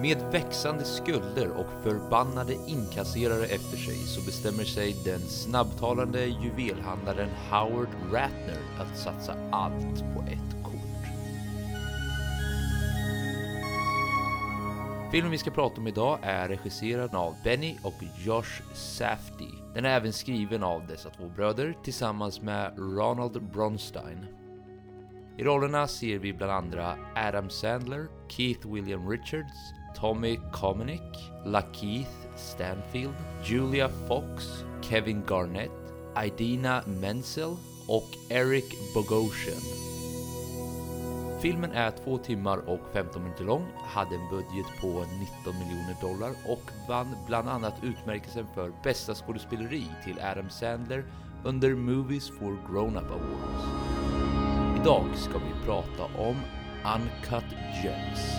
Med växande skulder och förbannade inkasserare efter sig så bestämmer sig den snabbtalande juvelhandlaren Howard Ratner att satsa allt på ett kort. Filmen vi ska prata om idag är regisserad av Benny och Josh Safdie. Den är även skriven av dessa två bröder tillsammans med Ronald Bronstein. I rollerna ser vi bland andra Adam Sandler, Keith William Richards, Tommy Komenick, Lakeith Stanfield, Julia Fox, Kevin Garnett, Idina Menzel och Eric Bogosian. Filmen är 2 timmar och 15 minuter lång, hade en budget på 19 miljoner dollar och vann bland annat utmärkelsen för bästa skådespeleri till Adam Sandler under Movies for Grown-Up Awards. Idag ska vi prata om Uncut Gems.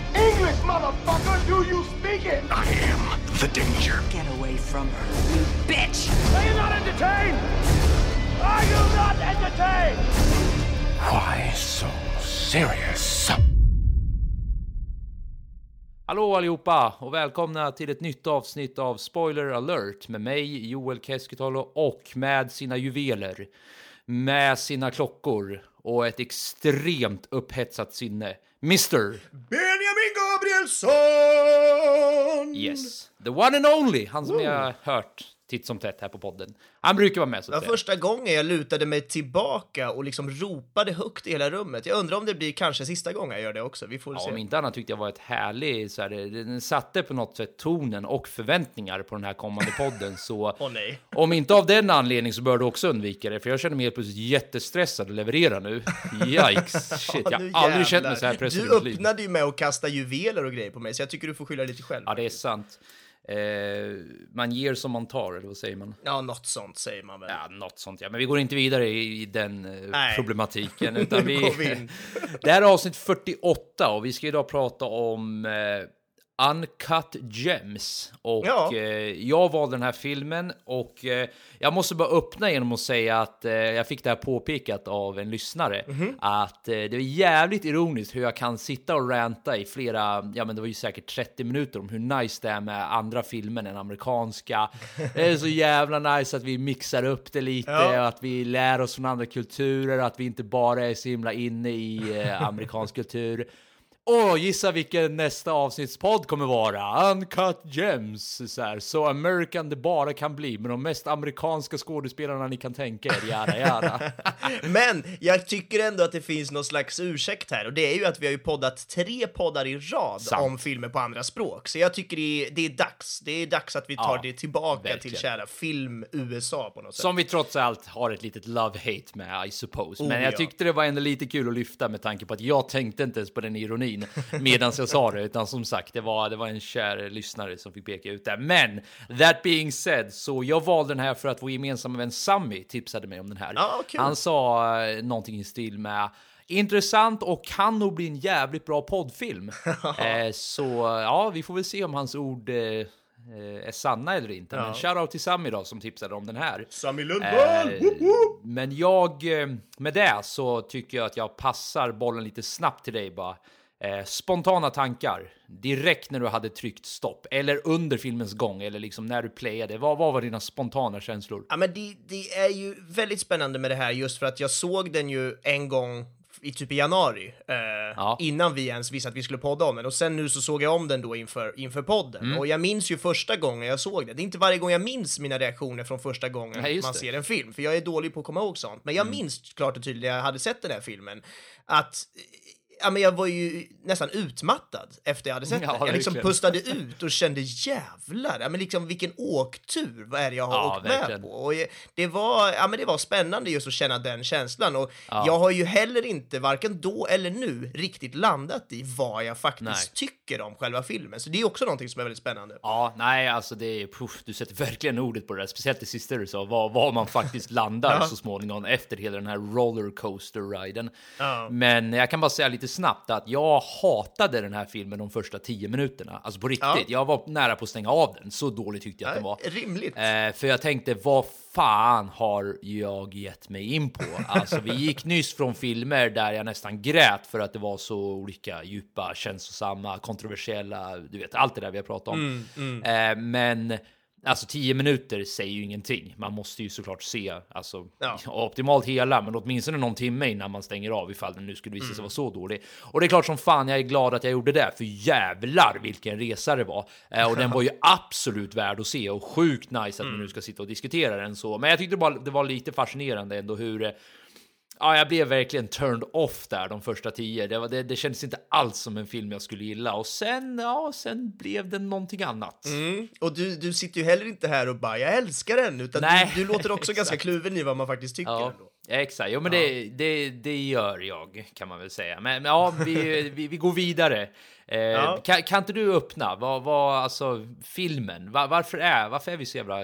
English, motherfucker! Do you speak it? I am the danger. Get away from her, you bitch! Are you not entertained? Are you not entertained? Why so serious? Hallå allihopa och välkomna till ett nytt avsnitt av Spoiler alert med mig Joel Keskitalo och med sina juveler, med sina klockor och ett extremt upphetsat sinne. Mr. Benjamin Gabrielsson! Yes, the one and only, han som jag har hört titt som tätt här på podden. Han brukar vara med så Det var första gången jag lutade mig tillbaka och liksom ropade högt i hela rummet. Jag undrar om det blir kanske sista gången jag gör det också. Vi får Ja, se. om inte annat tyckte jag var ett härligt, så här, det- den satte på något sätt tonen och förväntningar på den här kommande podden. Så nej. om inte av den anledningen så bör du också undvika det, för jag känner mig helt plötsligt jättestressad att leverera nu. Yikes, shit, jag har aldrig känt mig så här pressad Du öppnade ju med att kasta juveler och grejer på mig, så jag tycker du får skylla lite själv. Ja, det är sant. Eh, man ger som man tar, eller vad säger man? Ja, något sånt säger man väl. Ja, något sånt ja. Men vi går inte vidare i, i den eh, Nej. problematiken. Utan vi, vi det här är avsnitt 48 och vi ska idag prata om eh, Uncut Gems. Och Ja. eh, jag valde den här filmen och eh, jag måste bara öppna genom att säga att eh, jag fick det här påpekat av en lyssnare. Mhm. Att eh, det är jävligt ironiskt hur jag kan sitta och ranta i flera, ja men det var ju säkert 30 minuter om hur nice det är med andra filmer än amerikanska. Det är så jävla nice att vi mixar upp det lite Ja. att vi lär oss från andra kulturer, att vi inte bara är så himla inne i eh, amerikansk kultur. Åh, gissa vilken nästa avsnittspodd kommer vara? Uncut Gems, så här. Så American det bara kan bli, med de mest amerikanska skådespelarna ni kan tänka er, jada jada. Men jag tycker ändå att det finns någon slags ursäkt här och det är ju att vi har ju poddat tre poddar i rad Sant. om filmer på andra språk. Så jag tycker det är, det är dags. Det är dags att vi tar Ja, det tillbaka verkligen. till kära film-USA på något sätt. Som vi trots allt har ett litet love-hate med, I suppose. Men Oh, jag ja. tyckte det var ändå lite kul att lyfta med tanke på att jag tänkte inte ens på den ironin medan jag sa det, utan som sagt, det var, det var en kär lyssnare som fick peka ut det. Men that being said, så jag valde den här för att vår gemensamma vän Sammy tipsade mig om den här. Ja, kul. Han sa eh, någonting i stil med Intressant och kan nog bli en jävligt bra poddfilm. eh, så ja, vi får väl se om hans ord eh, eh, är sanna eller inte. Men shoutout till Sammy då som tipsade om den här. Sami Lundvall! Eh, men jag, eh, med det så tycker jag att jag passar bollen lite snabbt till dig bara. Eh, spontana tankar direkt när du hade tryckt stopp eller under filmens gång eller liksom när du playade. Vad, vad var dina spontana känslor? Ja, men det, det är ju väldigt spännande med det här just för att jag såg den ju en gång i typ i januari, eh, innan vi ens visste att vi skulle podda om den. Och sen nu så såg jag om den då inför, inför podden. Mm. Och jag minns ju första gången jag såg den. Det är inte varje gång jag minns mina reaktioner från första gången Nej, man det. ser en film, för jag är dålig på att komma ihåg sånt. Men jag Mm. minns klart och tydligt jag hade sett den här filmen, att ja, men jag var ju nästan utmattad efter jag hade sett Ja, den. Jag liksom pustade ut och kände jävlar, ja, men liksom vilken åktur vad är det jag har Ja, åkt verkligen. med på. Och det, var, ja, men det var spännande just att känna den känslan. Och Ja. jag har ju heller inte, varken då eller nu, riktigt landat i vad jag faktiskt Nej. tycker om själva filmen. Så det är också någonting som är väldigt spännande. Ja, nej, alltså det är, puff, du sätter verkligen ordet på det där, speciellt det sista du sa, var, var man faktiskt landar Ja. så småningom efter hela den här rollercoaster-riden. Ja. Men jag kan bara säga lite snabbt att jag hatade den här filmen de första tio minuterna, alltså på riktigt. Ja. Jag var nära på att stänga av den, så dåligt tyckte jag att den var. Rimligt. Eh, för jag tänkte, vad fan har jag gett mig in på? Alltså, vi gick nyss från filmer där jag nästan grät för att det var så olika djupa, känslosamma, kontroversiella, du vet, allt det där vi har pratat om. Eh, men alltså tio minuter säger ju ingenting. Man måste ju såklart se, alltså Ja. optimalt hela, men åtminstone någon timme innan man stänger av ifall den nu skulle visa sig vara så dålig. Och det är klart som fan jag är glad att jag gjorde det, för jävlar vilken resa det var. Eh, och den var ju absolut värd att se och sjukt nice att vi nu ska sitta och diskutera den så. Men jag tyckte bara det var lite fascinerande ändå hur eh, Ja, jag blev verkligen turned off där de första tio. Det, var, det, det kändes inte alls som en film jag skulle gilla och sen, ja, sen blev det någonting annat. Mm. Och du, du sitter ju heller inte här och bara “jag älskar den”, utan Nej, du, du låter också ganska kluven i vad man faktiskt tycker. Ja, ändå. exakt. Jo, men det, det, det gör jag kan man väl säga. Men, men ja, vi, vi, vi går vidare. Eh, Ja. kan, kan inte du öppna vad, vad alltså filmen? Va- varför är varför är vi så jävla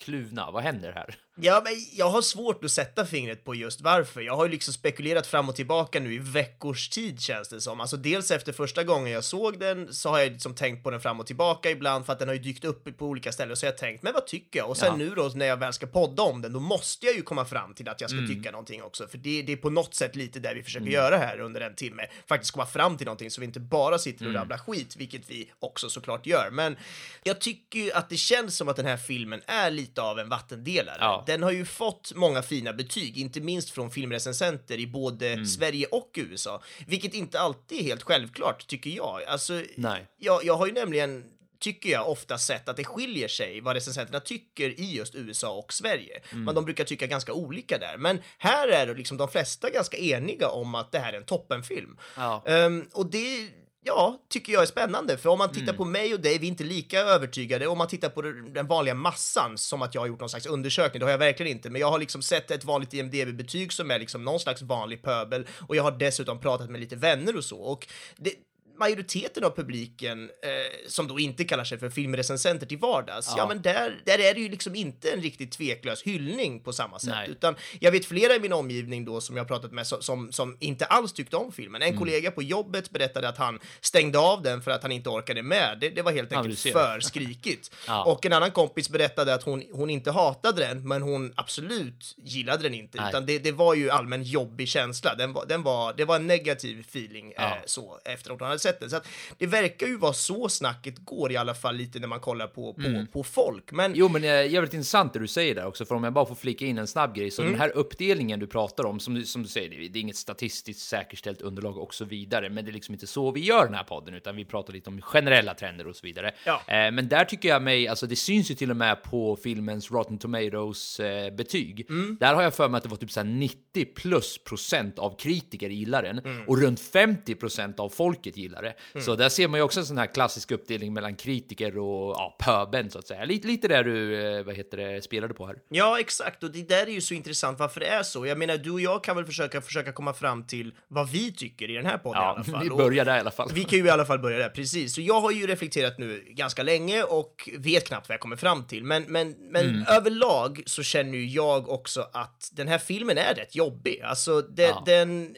kluvna? Vad händer här? Ja, men jag har svårt att sätta fingret på just varför. Jag har ju liksom spekulerat fram och tillbaka nu i veckors tid känns det som. Alltså dels efter första gången jag såg den så har jag liksom tänkt på den fram och tillbaka ibland för att den har ju dykt upp på olika ställen så jag har tänkt, men vad tycker jag? Och sen Ja. nu då när jag väl ska podda om den, då måste jag ju komma fram till att jag ska Mm. tycka någonting också. För det, det är på något sätt lite det vi försöker göra här under en timme. Faktiskt komma fram till någonting så vi inte bara sitter Mm. och rabblar skit, vilket vi också såklart gör. Men jag tycker ju att det känns som att den här filmen är lite av en vattendelare. Ja. Den har ju fått många fina betyg, inte minst från filmrecensenter i både Mm. Sverige och USA, vilket inte alltid är helt självklart, tycker jag. Alltså, Nej. jag, jag har ju nämligen tycker jag ofta sett att det skiljer sig vad recensenterna tycker i just USA och Sverige. Mm. Men de brukar tycka ganska olika där. Men här är liksom de flesta ganska eniga om att det här är en toppenfilm. Ja. Ehm, och det ja, tycker jag är spännande. För om man Mm. tittar på mig och dig, vi är inte lika övertygade. Om man tittar på den den vanliga massan, som att jag har gjort någon slags undersökning, det har jag verkligen inte. Men jag har liksom sett ett vanligt IMDB-betyg som är liksom någon slags vanlig pöbel. Och jag har dessutom pratat med lite vänner och så. Och det, majoriteten av publiken, eh, som då inte kallar sig för filmrecensenter till vardags, ja, Ja. men där, där är det ju liksom inte en riktigt tveklös hyllning på samma sätt. Nej. Utan jag vet flera i min omgivning då som jag har pratat med som, som, som inte alls tyckte om filmen. En Mm. kollega på jobbet berättade att han stängde av den för att han inte orkade med. Det, det var helt Ja, enkelt ser. för skrikigt. Ja. Och en annan kompis berättade att hon, hon inte hatade den, men hon absolut gillade den inte. Nej. Utan det, det var ju allmän jobbig känsla. Den var, den var, det var en negativ feeling Ja. eh, så efter att hon hade sett den. Så att det verkar ju vara så snacket går i alla fall lite när man kollar på, på, på folk. Men Jo, men det är jävligt intressant det du säger där också, för om jag bara får flika in en snabb grej, så Mm. den här uppdelningen du pratar om, som, som du säger, det är- inget statistiskt säkerställt underlag och så vidare, men det är liksom inte så vi gör den här podden, utan vi pratar lite om generella trender och så vidare. Ja. Eh, men där tycker jag mig, alltså det syns ju till och med på filmens Rotten Tomatoes eh, betyg. Mm. Där har jag för mig att det var typ så här 90 plus procent av kritiker gillar den Mm. och runt 50 procent av folket gillar det. Så där ser man ju också en sån här klassisk uppdelning mellan kritiker och ja, pöben så att säga. Lite, lite där du, eh, vad heter det, spelade på här. Ja, exakt. Och det där är ju så intressant varför det är så. Jag menar, du och jag kan väl försöka, försöka komma fram till vad vi tycker i den här podden i Ja, alla fall. vi börjar där i alla fall. Vi kan ju i alla fall börja där, precis. Så jag har ju reflekterat nu ganska länge och vet knappt vad jag kommer fram till. Men, men, men Mm. överlag så känner ju jag också att den här filmen är rätt jobbig. Alltså, den... Ja. den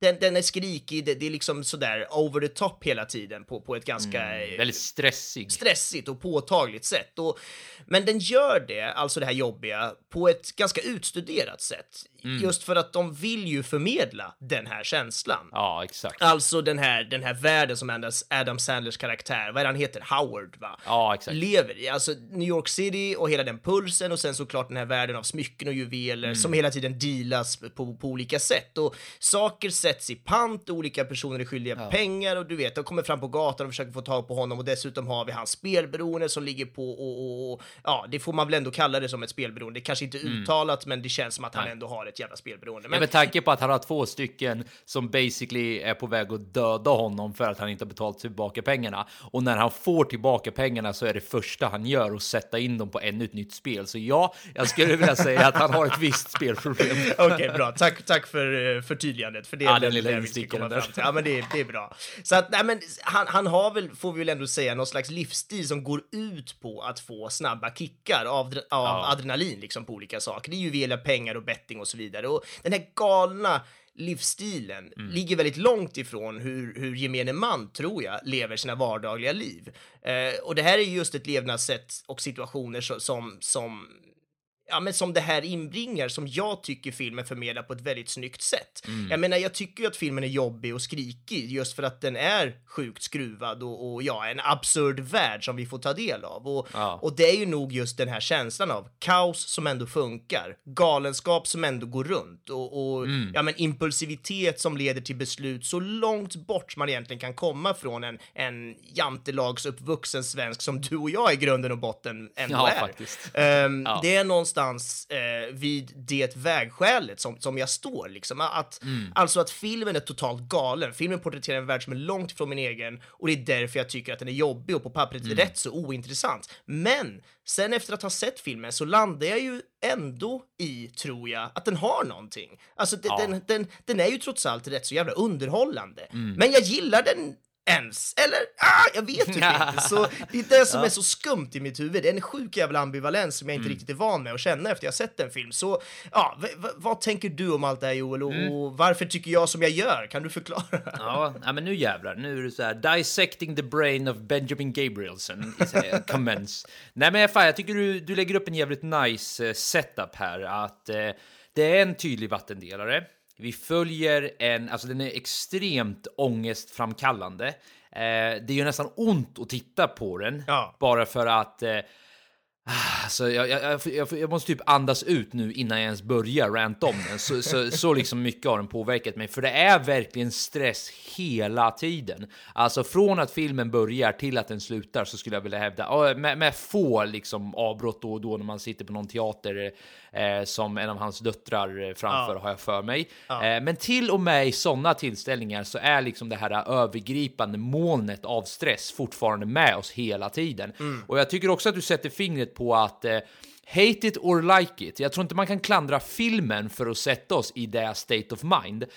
den, den är skrikig, det, det är liksom sådär over the top hela tiden på, på ett ganska eh, Väldigt stressig. stressigt och påtagligt sätt. Och, men den gör det, alltså det här jobbiga, på ett ganska utstuderat sätt. Mm. Just för att de vill ju förmedla den här känslan. Ja, exakt. Alltså den här, den här världen som Adam Sandlers karaktär, vad är det han heter, Howard va? Ja, exakt. lever i. Alltså New York City och hela den pulsen och sen såklart den här världen av smycken och juveler som hela tiden dealas på, på olika sätt. Och saker sätts i pant, olika personer är skyldiga pengar och du vet, de kommer fram på gatan och försöker få tag på honom och dessutom har vi hans spelberoende som ligger på och, och, och ja, det får man väl ändå kalla det som ett spelberoende. Det kanske inte är uttalat, men det känns som att han ändå har ett jävla spelberoende. Men... Men, med tanke på att han har två stycken som basically är på väg att döda honom för att han inte har betalat tillbaka pengarna. Och när han får tillbaka pengarna så är det första han gör att sätta in dem på ännu ett nytt spel. Så ja, jag skulle vilja säga att han har ett visst spelproblem. Okej, bra. Tack, tack för eh, förtydligandet. För det är Ja, den lilla instickaren där. Ja, men det, det är bra. Så att, nej, men han, han har väl, får vi väl ändå säga, någon slags livsstil som går ut på att få snabba kickar av, av Ja. adrenalin liksom på olika saker. Det är ju via pengar och betting och så vidare. Och den här galna livsstilen Mm. ligger väldigt långt ifrån hur, hur gemene man, tror jag, lever sina vardagliga liv. Eh, och det här är just ett levnadssätt och situationer så, som, som ja, men som det här inbringar, som jag tycker filmen förmedlar på ett väldigt snyggt sätt. Mm. Jag menar, jag tycker ju att filmen är jobbig och skrikig just för att den är sjukt skruvad och, och ja, en absurd värld som vi får ta del av. Och, Ja. och det är ju nog just den här känslan av kaos som ändå funkar, galenskap som ändå går runt och, och Mm. ja, men impulsivitet som leder till beslut så långt bort man egentligen kan komma från en, en jantelagsuppvuxen svensk som du och jag i grunden och botten ändå Ja, är. faktiskt. Ehm, Ja. Det är någonstans eh, vid det vägskälet som, som jag står. Liksom. Att, Mm. Alltså att filmen är totalt galen. Filmen porträtterar en värld som är långt ifrån min egen och det är därför jag tycker att den är jobbig och på pappret Mm. rätt så ointressant. Men sen efter att ha sett filmen så landar jag ju ändå i, tror jag, att den har någonting. Alltså den, Ja. den, den, den är ju trots allt rätt så jävla underhållande. Mm. Men jag gillar den ens. Eller, ah, jag vet typ inte. Så det är det som är så skumt i mitt huvud. Det är en sjuk jävla ambivalens som jag inte Mm. riktigt är van med att känna efter jag sett en film. Så, ja, vad tänker du om allt det här Joel? Och, Mm. och varför tycker jag som jag gör? Kan du förklara? Ja, ja, men nu jävlar. Nu är det så här. Dissecting the brain of Benjamin a commence. Nej, men fan, jag tycker du, du lägger upp en jävligt nice eh, setup här. Att eh, det är en tydlig vattendelare. Vi följer en, alltså den är extremt ångestframkallande. Eh, det är ju nästan ont att titta på den. Ja. Bara för att eh, Alltså, jag, jag, jag, jag, måste typ andas ut nu innan jag ens börjar ranta om den. Så, så, så liksom mycket har den påverkat mig. För det är verkligen stress hela tiden. Alltså från att filmen börjar till att den slutar så skulle jag vilja hävda. Med, med få liksom avbrott då och då när man sitter på någon teater eh, som en av hans döttrar eh, framför har jag för mig. Eh, men till och med i sådana tillställningar så är liksom det här övergripande molnet av stress fortfarande med oss hela tiden. Och jag tycker också att du sätter fingret på att eh, Hate it or like it. Jag tror inte man kan klandra filmen för att sätta oss i det state of mind. Eh,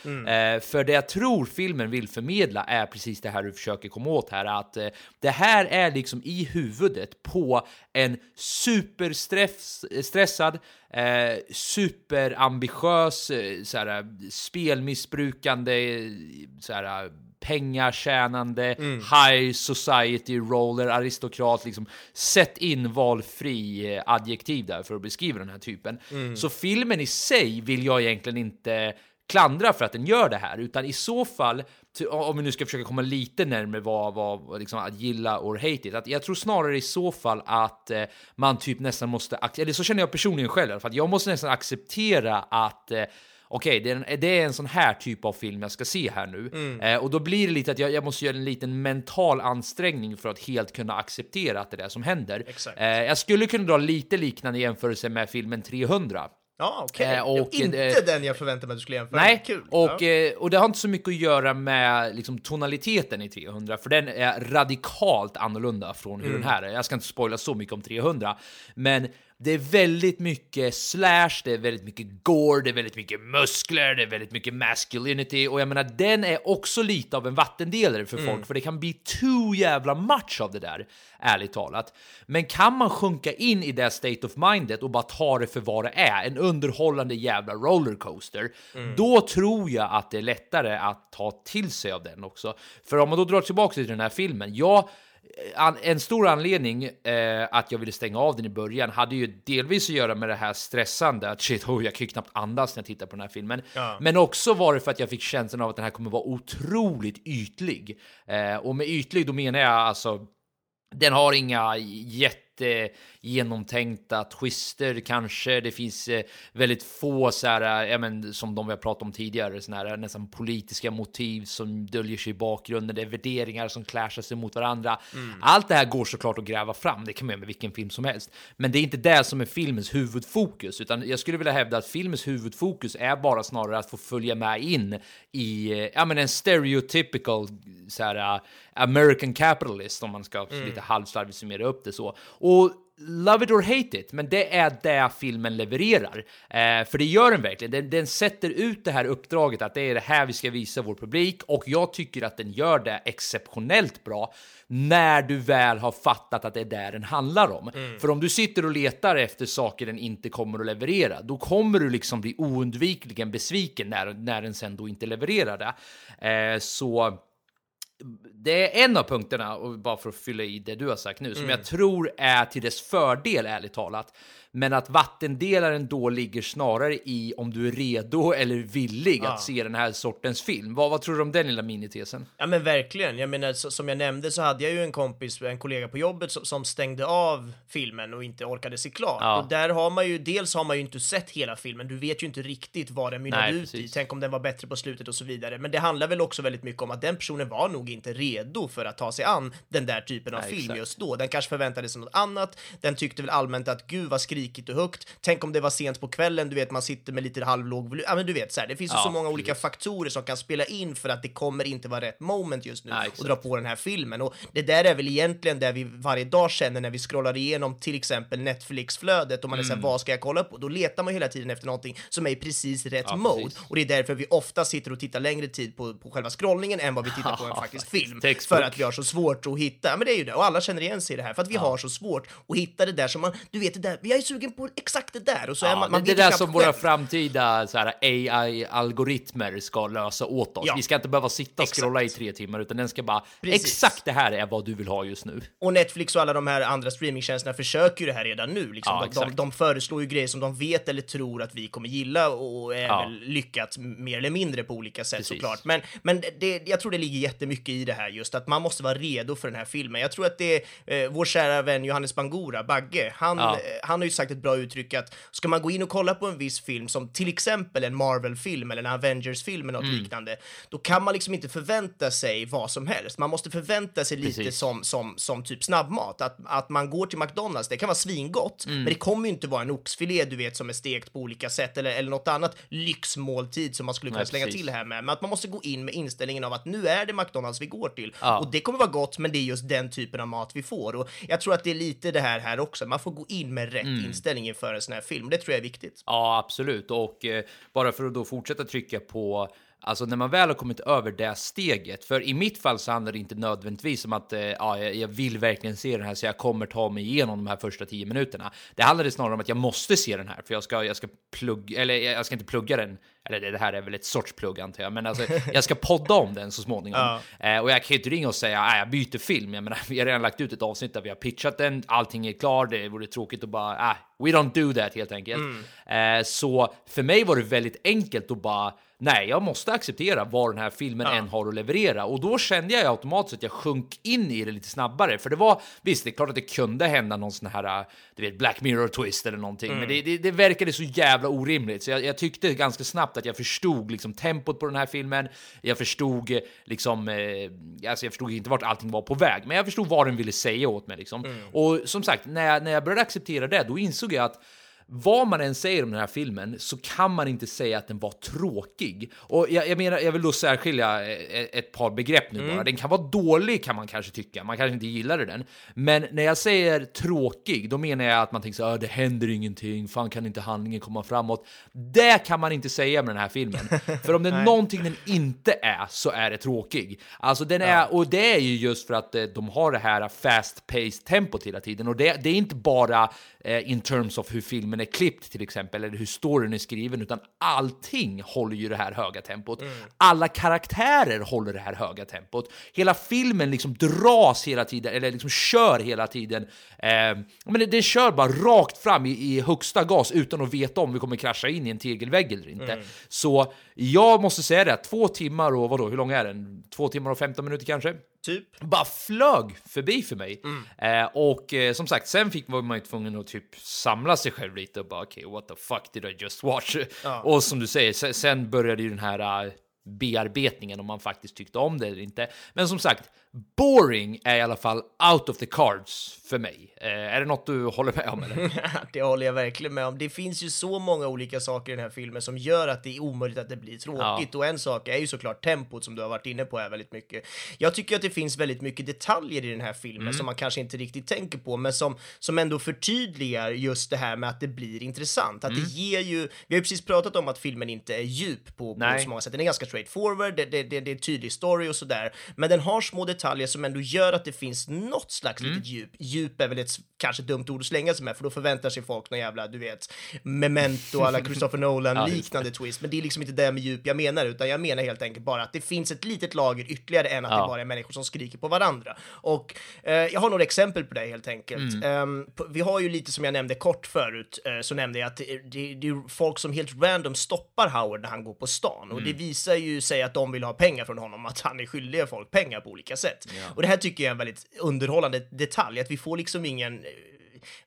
för det jag tror filmen vill förmedla är precis det här du försöker komma åt här. Att eh, det här är liksom i huvudet på en superstressad, eh, superambitiös, eh, såhär, spelmissbrukande, eh, såhär, pengatjänande, high society roller, aristokrat, liksom. Sätt in valfri eh, adjektiv där för att beskriva den här typen. Så filmen i sig vill jag egentligen inte klandra för att den gör det här, utan i så fall, om vi nu ska försöka komma lite närmare vad, vad liksom, att gilla or hate it, att jag tror snarare i så fall att eh, man typ nästan måste, eller så känner jag personligen själv alla fall, jag måste nästan acceptera att eh, Okej, det, är en- det är en sån här typ av film jag ska se här nu. Eh, och då blir det lite att jag, jag måste göra en liten mental ansträngning för att helt kunna acceptera att det är det som händer. Eh, jag skulle kunna dra lite liknande jämförelse med filmen 300. Ja, okej. Eh, och, inte eh, den jag förväntade mig att du skulle jämföra. Nej, Kul. och, ja. eh, och det har inte så mycket att göra med liksom, tonaliteten i 300, för den är radikalt annorlunda från hur Mm. den här är. Jag ska inte spoila så mycket om 300, men det är väldigt mycket slash, det är väldigt mycket gore, det är väldigt mycket muskler, det är väldigt mycket masculinity och jag menar den är också lite av en vattendelare för Mm. folk för det kan bli too jävla much av det där, ärligt talat. Men kan man sjunka in i det state of mindet och bara ta det för vad det är, en underhållande jävla rollercoaster, då tror jag att det är lättare att ta till sig av den också. För om man då drar tillbaka till den här filmen, ja, en stor anledning eh, att jag ville stänga av den i början hade ju delvis att göra med det här stressande, att shit, oh, jag kan ju knappt andas när jag tittar på den här filmen. Ja. Men också var det för att jag fick känslan av att den här kommer vara otroligt ytlig. Eh, och med ytlig, då menar jag alltså den har inga jättegenomtänkta twister kanske. Det finns eh, väldigt få så här, ja, men, som de vi har pratat om tidigare, såna här nästan politiska motiv som döljer sig i bakgrunden. Det är värderingar som clashar sig mot varandra. Allt det här går såklart att gräva fram. Det kan man göra med vilken film som helst. Men det är inte det som är filmens huvudfokus, utan jag skulle vilja hävda att filmens huvudfokus är bara snarare att få följa med in i eh, ja, men en stereotypical så här, American capitalist, om man ska lite halvslarvigt summera upp det så. Och Love it or hate it, men det är det filmen levererar. Eh, för det gör den verkligen. Den, den sätter ut det här uppdraget att det är det här vi ska visa vår publik och jag tycker att den gör det exceptionellt bra när du väl har fattat att det är där den handlar om. För om du sitter och letar efter saker den inte kommer att leverera, då kommer du liksom bli oundvikligen besviken när, när den sen då inte levererar det. Eh, så det är en av punkterna, och bara för att fylla i det du har sagt nu, som jag tror är till dess fördel, ärligt talat. Men att vattendelaren då ligger snarare i om du är redo eller villig att se den här sortens film. Vad, vad tror du om den lilla minitesen? Ja men verkligen. Jag menar, så, som jag nämnde så hade jag ju en kompis, en kollega på jobbet som, som stängde av filmen och inte orkade se klart. Ja. Och där har man ju, dels har man ju inte sett hela filmen, du vet ju inte riktigt vad den mynnade ut i. precis. Tänk om den var bättre på slutet och så vidare. Men det handlar väl också väldigt mycket om att den personen var nog inte redo för att ta sig an den där typen av Nej, film exakt. just då. Den kanske förväntade sig något annat. Den tyckte väl allmänt att gud vad skrikigt och högt. Tänk om det var sent på kvällen, du vet man sitter med lite halvlåg volym. Ja men du vet så här, det finns ju Ja, så många olika precis. faktorer som kan spela in för att det kommer inte vara rätt moment just nu Nej, och dra på den här filmen. Och det där är väl egentligen det vi varje dag känner när vi scrollar igenom till exempel Netflix-flödet och man är såhär, vad ska jag kolla på? Då letar man hela tiden efter någonting som är i precis rätt Ja, mode. precis. Och det är därför vi ofta sitter och tittar längre tid på, på själva scrollningen än vad vi tittar på en faktisk film. Textbook. För att vi har så svårt att hitta, ja, men det är ju det, och alla känner igen sig i det här, för att vi har så svårt att hitta det där som man, du vet det där, jag är sugen på exakt det där och så är Ja, man, man det är det där som våra själv. framtida så här, AI-algoritmer ska lösa åt oss. Ja. Vi ska inte behöva sitta och Exakt. scrolla i tre timmar, utan den ska bara Precis. exakt det här är vad du vill ha just nu. Och Netflix och alla de här andra streamingtjänsterna försöker ju det här redan nu. Liksom. Ja, de, de, de föreslår ju grejer som de vet eller tror att vi kommer gilla och är Ja. lyckats mer eller mindre på olika sätt Precis. såklart. Men, men det, jag tror det ligger jättemycket i det här just att man måste vara redo för den här filmen. Jag tror att det är eh, vår kära vän Johannes Bangura, Bagge, han, Ja. eh, han har ju sagt ett bra uttryck att ska man gå in och kolla på en viss film som till exempel en Marvel-film eller en Avengers-film eller något Mm. liknande, då kan man liksom inte förvänta sig vad som helst. Man måste förvänta sig lite som, som, som typ snabbmat. Att, att man går till McDonalds, det kan vara svingott, Mm. men det kommer ju inte vara en oxfilé du vet som är stekt på olika sätt eller, eller något annat lyxmåltid som man skulle kunna Nej, slänga precis. till här med. Men att man måste gå in med inställningen av att nu är det McDonalds vi går till Ja. och det kommer vara gott, men det är just den typen av mat vi får. Och jag tror att det är lite det här här också. Man får gå in med rätt Mm. Inställning inför en sån här film. Det tror jag är viktigt. Ja, absolut. Och eh, bara för att då fortsätta trycka på Alltså när man väl har kommit över det steget, för i mitt fall så handlar det inte nödvändigtvis om att eh, ja, jag, vill verkligen se den här så jag kommer ta mig igenom de här första tio minuterna. Det handlade snarare om att jag måste se den här för jag ska, jag ska plugga, eller jag ska inte plugga den, eller det här är väl ett sorts plugg antar jag, men alltså jag ska podda om den så småningom. Eh, och jag kan ju inte ringa och säga att jag byter film. Jag menar, vi har redan lagt ut ett avsnitt där vi har pitchat den, allting är klar, det vore tråkigt att bara, ah, we don't do that helt enkelt. Eh, så för mig var det väldigt enkelt att bara, nej, jag måste acceptera vad den här filmen än har att leverera. Och då kände jag automatiskt att jag sjönk in i det lite snabbare. För det var, visst, det är klart att det kunde hända någon sån här, du vet, Black Mirror-twist eller någonting. Men det, det, det verkade så jävla orimligt. Så jag, jag tyckte ganska snabbt att jag förstod liksom tempot på den här filmen. Jag förstod eh, liksom, eh, alltså jag förstod inte vart allting var på väg. Men jag förstod vad den ville säga åt mig liksom. Och som sagt, när jag, när jag började acceptera det, då insåg jag att vad man än säger om den här filmen så kan man inte säga att den var tråkig. Och jag, jag menar, jag vill då särskilja eh, ett par begrepp nu bara. Den kan vara dålig kan man kanske tycka, man kanske inte gillade den. Men när jag säger tråkig, då menar jag att man tänker så här, "Ah, det händer ingenting, fan kan inte handlingen komma framåt. Det kan man inte säga med den här filmen. För om det är någonting den inte är så är det tråkig. Alltså den är, och det är ju just för att eh, de har det här fast-paced tempot hela tiden. Och det, det är inte bara eh, in terms of hur filmen är klippt till exempel, eller hur storyn är skriven, utan allting håller ju det här höga tempot. Alla karaktärer håller det här höga tempot. Hela filmen liksom dras hela tiden, eller liksom kör hela tiden. Eh, men det, det kör bara rakt fram i, i högsta gas utan att veta om vi kommer krascha in i en tegelvägg eller inte. Så jag måste säga det, två timmar och vadå, hur lång är den? Två timmar och 15 minuter kanske? Typ. bara flög förbi för mig. Eh, och eh, som sagt, sen fick man ju tvungen att typ samla sig själv lite och bara okej, okay, what the fuck did I just watch? Och som du säger, sen, sen började ju den här uh, bearbetningen om man faktiskt tyckte om det eller inte. Men som sagt, boring är i alla fall out of the cards för mig. Eh, är det något du håller med om? Eller? det håller jag verkligen med om. Det finns ju så många olika saker i den här filmen som gör att det är omöjligt att det blir tråkigt. Ja. Och en sak är ju såklart tempot som du har varit inne på här väldigt mycket. Jag tycker att det finns väldigt mycket detaljer i den här filmen mm. som man kanske inte riktigt tänker på, men som, som ändå förtydligar just det här med att det blir intressant. Att mm. det ger ju, vi har ju precis pratat om att filmen inte är djup på, på så många sätt. Den är ganska straight forward, det, det, det, det är tydlig story och sådär, men den har små detaljer som ändå gör att det finns något slags mm. litet djup. Djup är väl ett kanske dumt ord att slänga sig med, för då förväntar sig folk någon jävla, du vet, memento alla Christopher Nolan liknande ja, twist. Men det är liksom inte det med djup jag menar, utan jag menar helt enkelt bara att det finns ett litet lager ytterligare än att ja. det bara är människor som skriker på varandra. Och eh, jag har några exempel på det helt enkelt. Mm. Um, vi har ju lite som jag nämnde kort förut, uh, så nämnde jag att det, det, det, är folk som helt random stoppar Howard när han går på stan mm. och det visar ju sig att de vill ha pengar från honom, att han är skyldig folk pengar på olika sätt. Ja. Och det här tycker jag är en väldigt underhållande detalj, att vi får liksom ingen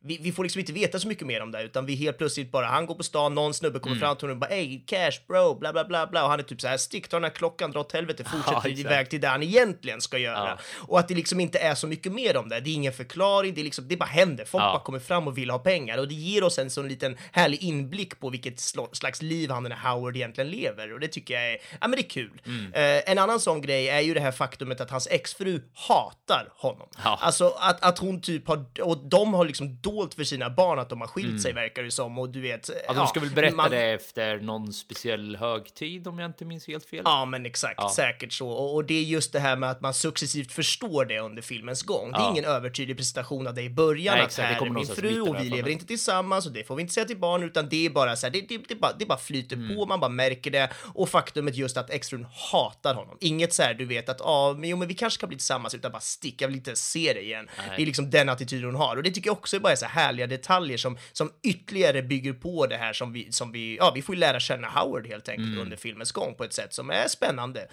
vi, vi, får liksom inte veta så mycket mer om det, utan vi helt plötsligt bara, han går på stan, någon snubbe kommer mm. fram till honom och bara ey, cash bro, bla bla bla bla, och han är typ så här, stick, ta den här klockan, dra åt helvete, fortsätter ja, iväg till det han egentligen ska göra. Ja. Och att det liksom inte är så mycket mer om det, det är ingen förklaring, det, är liksom, det bara händer, folk ja. bara kommer fram och vill ha pengar, och det ger oss en sån liten härlig inblick på vilket slags liv han den här Howard egentligen lever, och det tycker jag är, ja men det är kul. Mm. Uh, en annan sån grej är ju det här faktumet att hans exfru hatar honom. Ja. Alltså att, att hon typ har, och de har liksom dolt för sina barn att de har skilt mm. sig verkar det som och du vet. Ja, de ska ja, väl berätta man... det efter någon speciell högtid om jag inte minns helt fel. Ja, men exakt, ja. säkert så. Och, och, det är just det här med att man successivt förstår det under filmens gång. Det är ingen övertydlig presentation av det i början, Nej, att här är min fru och vi lever inte tillsammans och det får vi inte säga till barn, utan det är bara så här, det, det, det, bara, det bara flyter mm. på, man bara märker det. Och faktumet just att exfrun hatar honom. Inget så här, du vet att, ja, ah, men jo, men vi kanske kan bli tillsammans, utan bara stick, jag vill inte se det igen. Nej. Det är liksom den attityden hon har och det tycker jag också är bara så härliga detaljer som, som ytterligare bygger på det här som vi, som vi, ja, vi får ju lära känna Howard helt enkelt mm. under filmens gång på ett sätt som är spännande.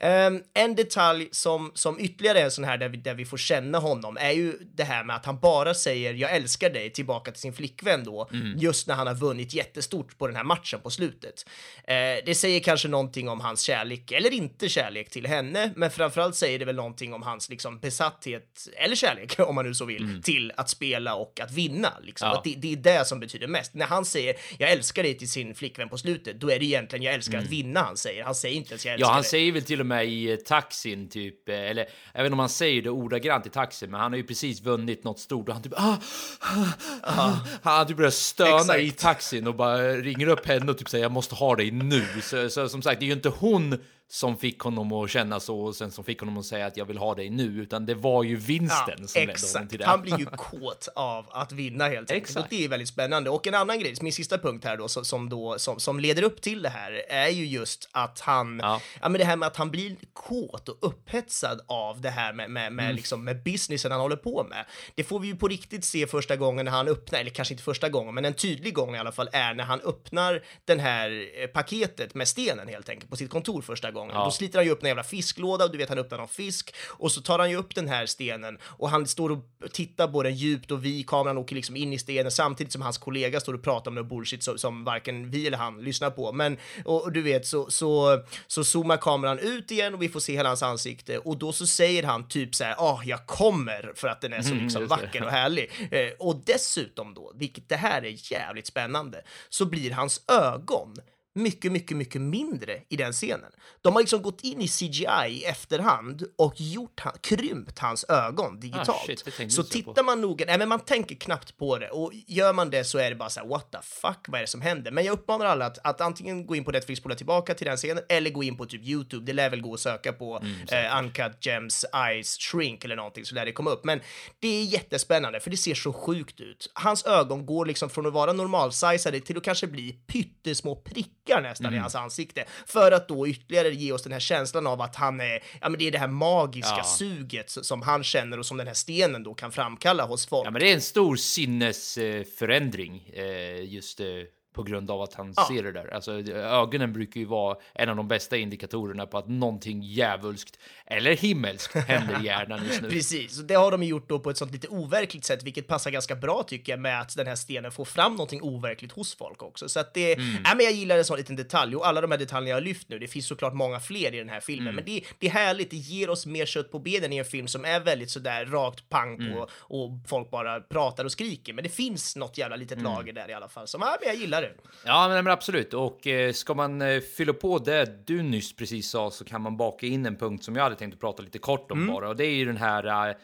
Um, en detalj som, som ytterligare är en sån här där vi, där vi får känna honom är ju det här med att han bara säger jag älskar dig tillbaka till sin flickvän då, mm. just när han har vunnit jättestort på den här matchen på slutet. Uh, det säger kanske någonting om hans kärlek, eller inte kärlek till henne, men framförallt säger det väl någonting om hans liksom besatthet, eller kärlek om man nu så vill, mm. till att spela och att vinna. Liksom. Ja. Att det, det, är det som betyder mest. När han säger jag älskar dig till sin flickvän på slutet, då är det egentligen jag älskar mm. att vinna han säger. Han säger inte ens jag älskar Ja, han dig. säger väl till och med i eh, taxin typ, eh, eller inte om han säger det ordagrant i taxin, men han har ju precis vunnit något stort och han typ ah, ah, ah. Han typ börjar stöna Exakt. i taxin och bara ringer upp henne och typ säger jag måste ha dig nu. Så, så som sagt, det är ju inte hon som fick honom att känna så och sen som fick honom att säga att jag vill ha dig nu, utan det var ju vinsten ja, som ledde honom till det. Han blir ju kåt av att vinna helt enkelt. Och det är väldigt spännande. Och en annan grej, min sista punkt här då, som, då, som, som leder upp till det här, är ju just att han, ja. ja men det här med att han blir kåt och upphetsad av det här med, med, med, mm. liksom, med businessen han håller på med. Det får vi ju på riktigt se första gången när han öppnar, eller kanske inte första gången, men en tydlig gång i alla fall, är när han öppnar den här eh, paketet med stenen helt enkelt på sitt kontor första gången. Ja. Då sliter han ju upp en jävla fisklåda och du vet han öppnar någon fisk och så tar han ju upp den här stenen och han står och tittar på den djupt och vi, kameran åker liksom in i stenen samtidigt som hans kollega står och pratar om något bullshit som, som varken vi eller han lyssnar på. Men och, och du vet så, så, så zoomar kameran ut igen och vi får se hela hans ansikte och då så säger han typ så här, ah, jag kommer för att den är så mm, liksom vacker och härlig. Eh, och dessutom då, vilket det här är jävligt spännande, så blir hans ögon mycket, mycket, mycket mindre i den scenen. De har liksom gått in i CGI i efterhand och gjort, krympt hans ögon digitalt. Ah, shit, så tittar man noga, nej men man tänker knappt på det och gör man det så är det bara så här, what the fuck, vad är det som händer? Men jag uppmanar alla att, att antingen gå in på Netflix, spola tillbaka till den scenen eller gå in på typ YouTube. Det lär väl gå att söka på mm, eh, Uncut Gems Eyes Shrink eller någonting så lär det komma upp. Men det är jättespännande för det ser så sjukt ut. Hans ögon går liksom från att vara normalsizade till att kanske bli pyttesmå prickar prickar nästan mm. i hans ansikte för att då ytterligare ge oss den här känslan av att han är, ja men det är det här magiska ja. suget som han känner och som den här stenen då kan framkalla hos folk. Ja men det är en stor sinnesförändring, eh, just eh, på grund av att han Ja. ser det där. Alltså, ögonen brukar ju vara en av de bästa indikatorerna på att någonting djävulskt eller himmelskt händer i hjärnan just nu. Precis, och det har de gjort då på ett sånt lite overkligt sätt, vilket passar ganska bra tycker jag med att den här stenen får fram någonting overkligt hos folk också. Så att det, Mm. ja, men jag gillar en sån liten detalj och alla de här detaljerna jag har lyft nu, det finns såklart många fler i den här filmen, Mm. men det, det är härligt, det ger oss mer kött på benen i en film som är väldigt sådär rakt pang på Mm. och folk bara pratar och skriker, men det finns något jävla litet Mm. lager där i alla fall som, ja, men jag gillar det. Ja, men, men absolut. Och eh, ska man eh, fylla på det du nyss precis sa så kan man baka in en punkt som jag hade tänkt att prata lite kort om bara. Och det är ju den här, eh,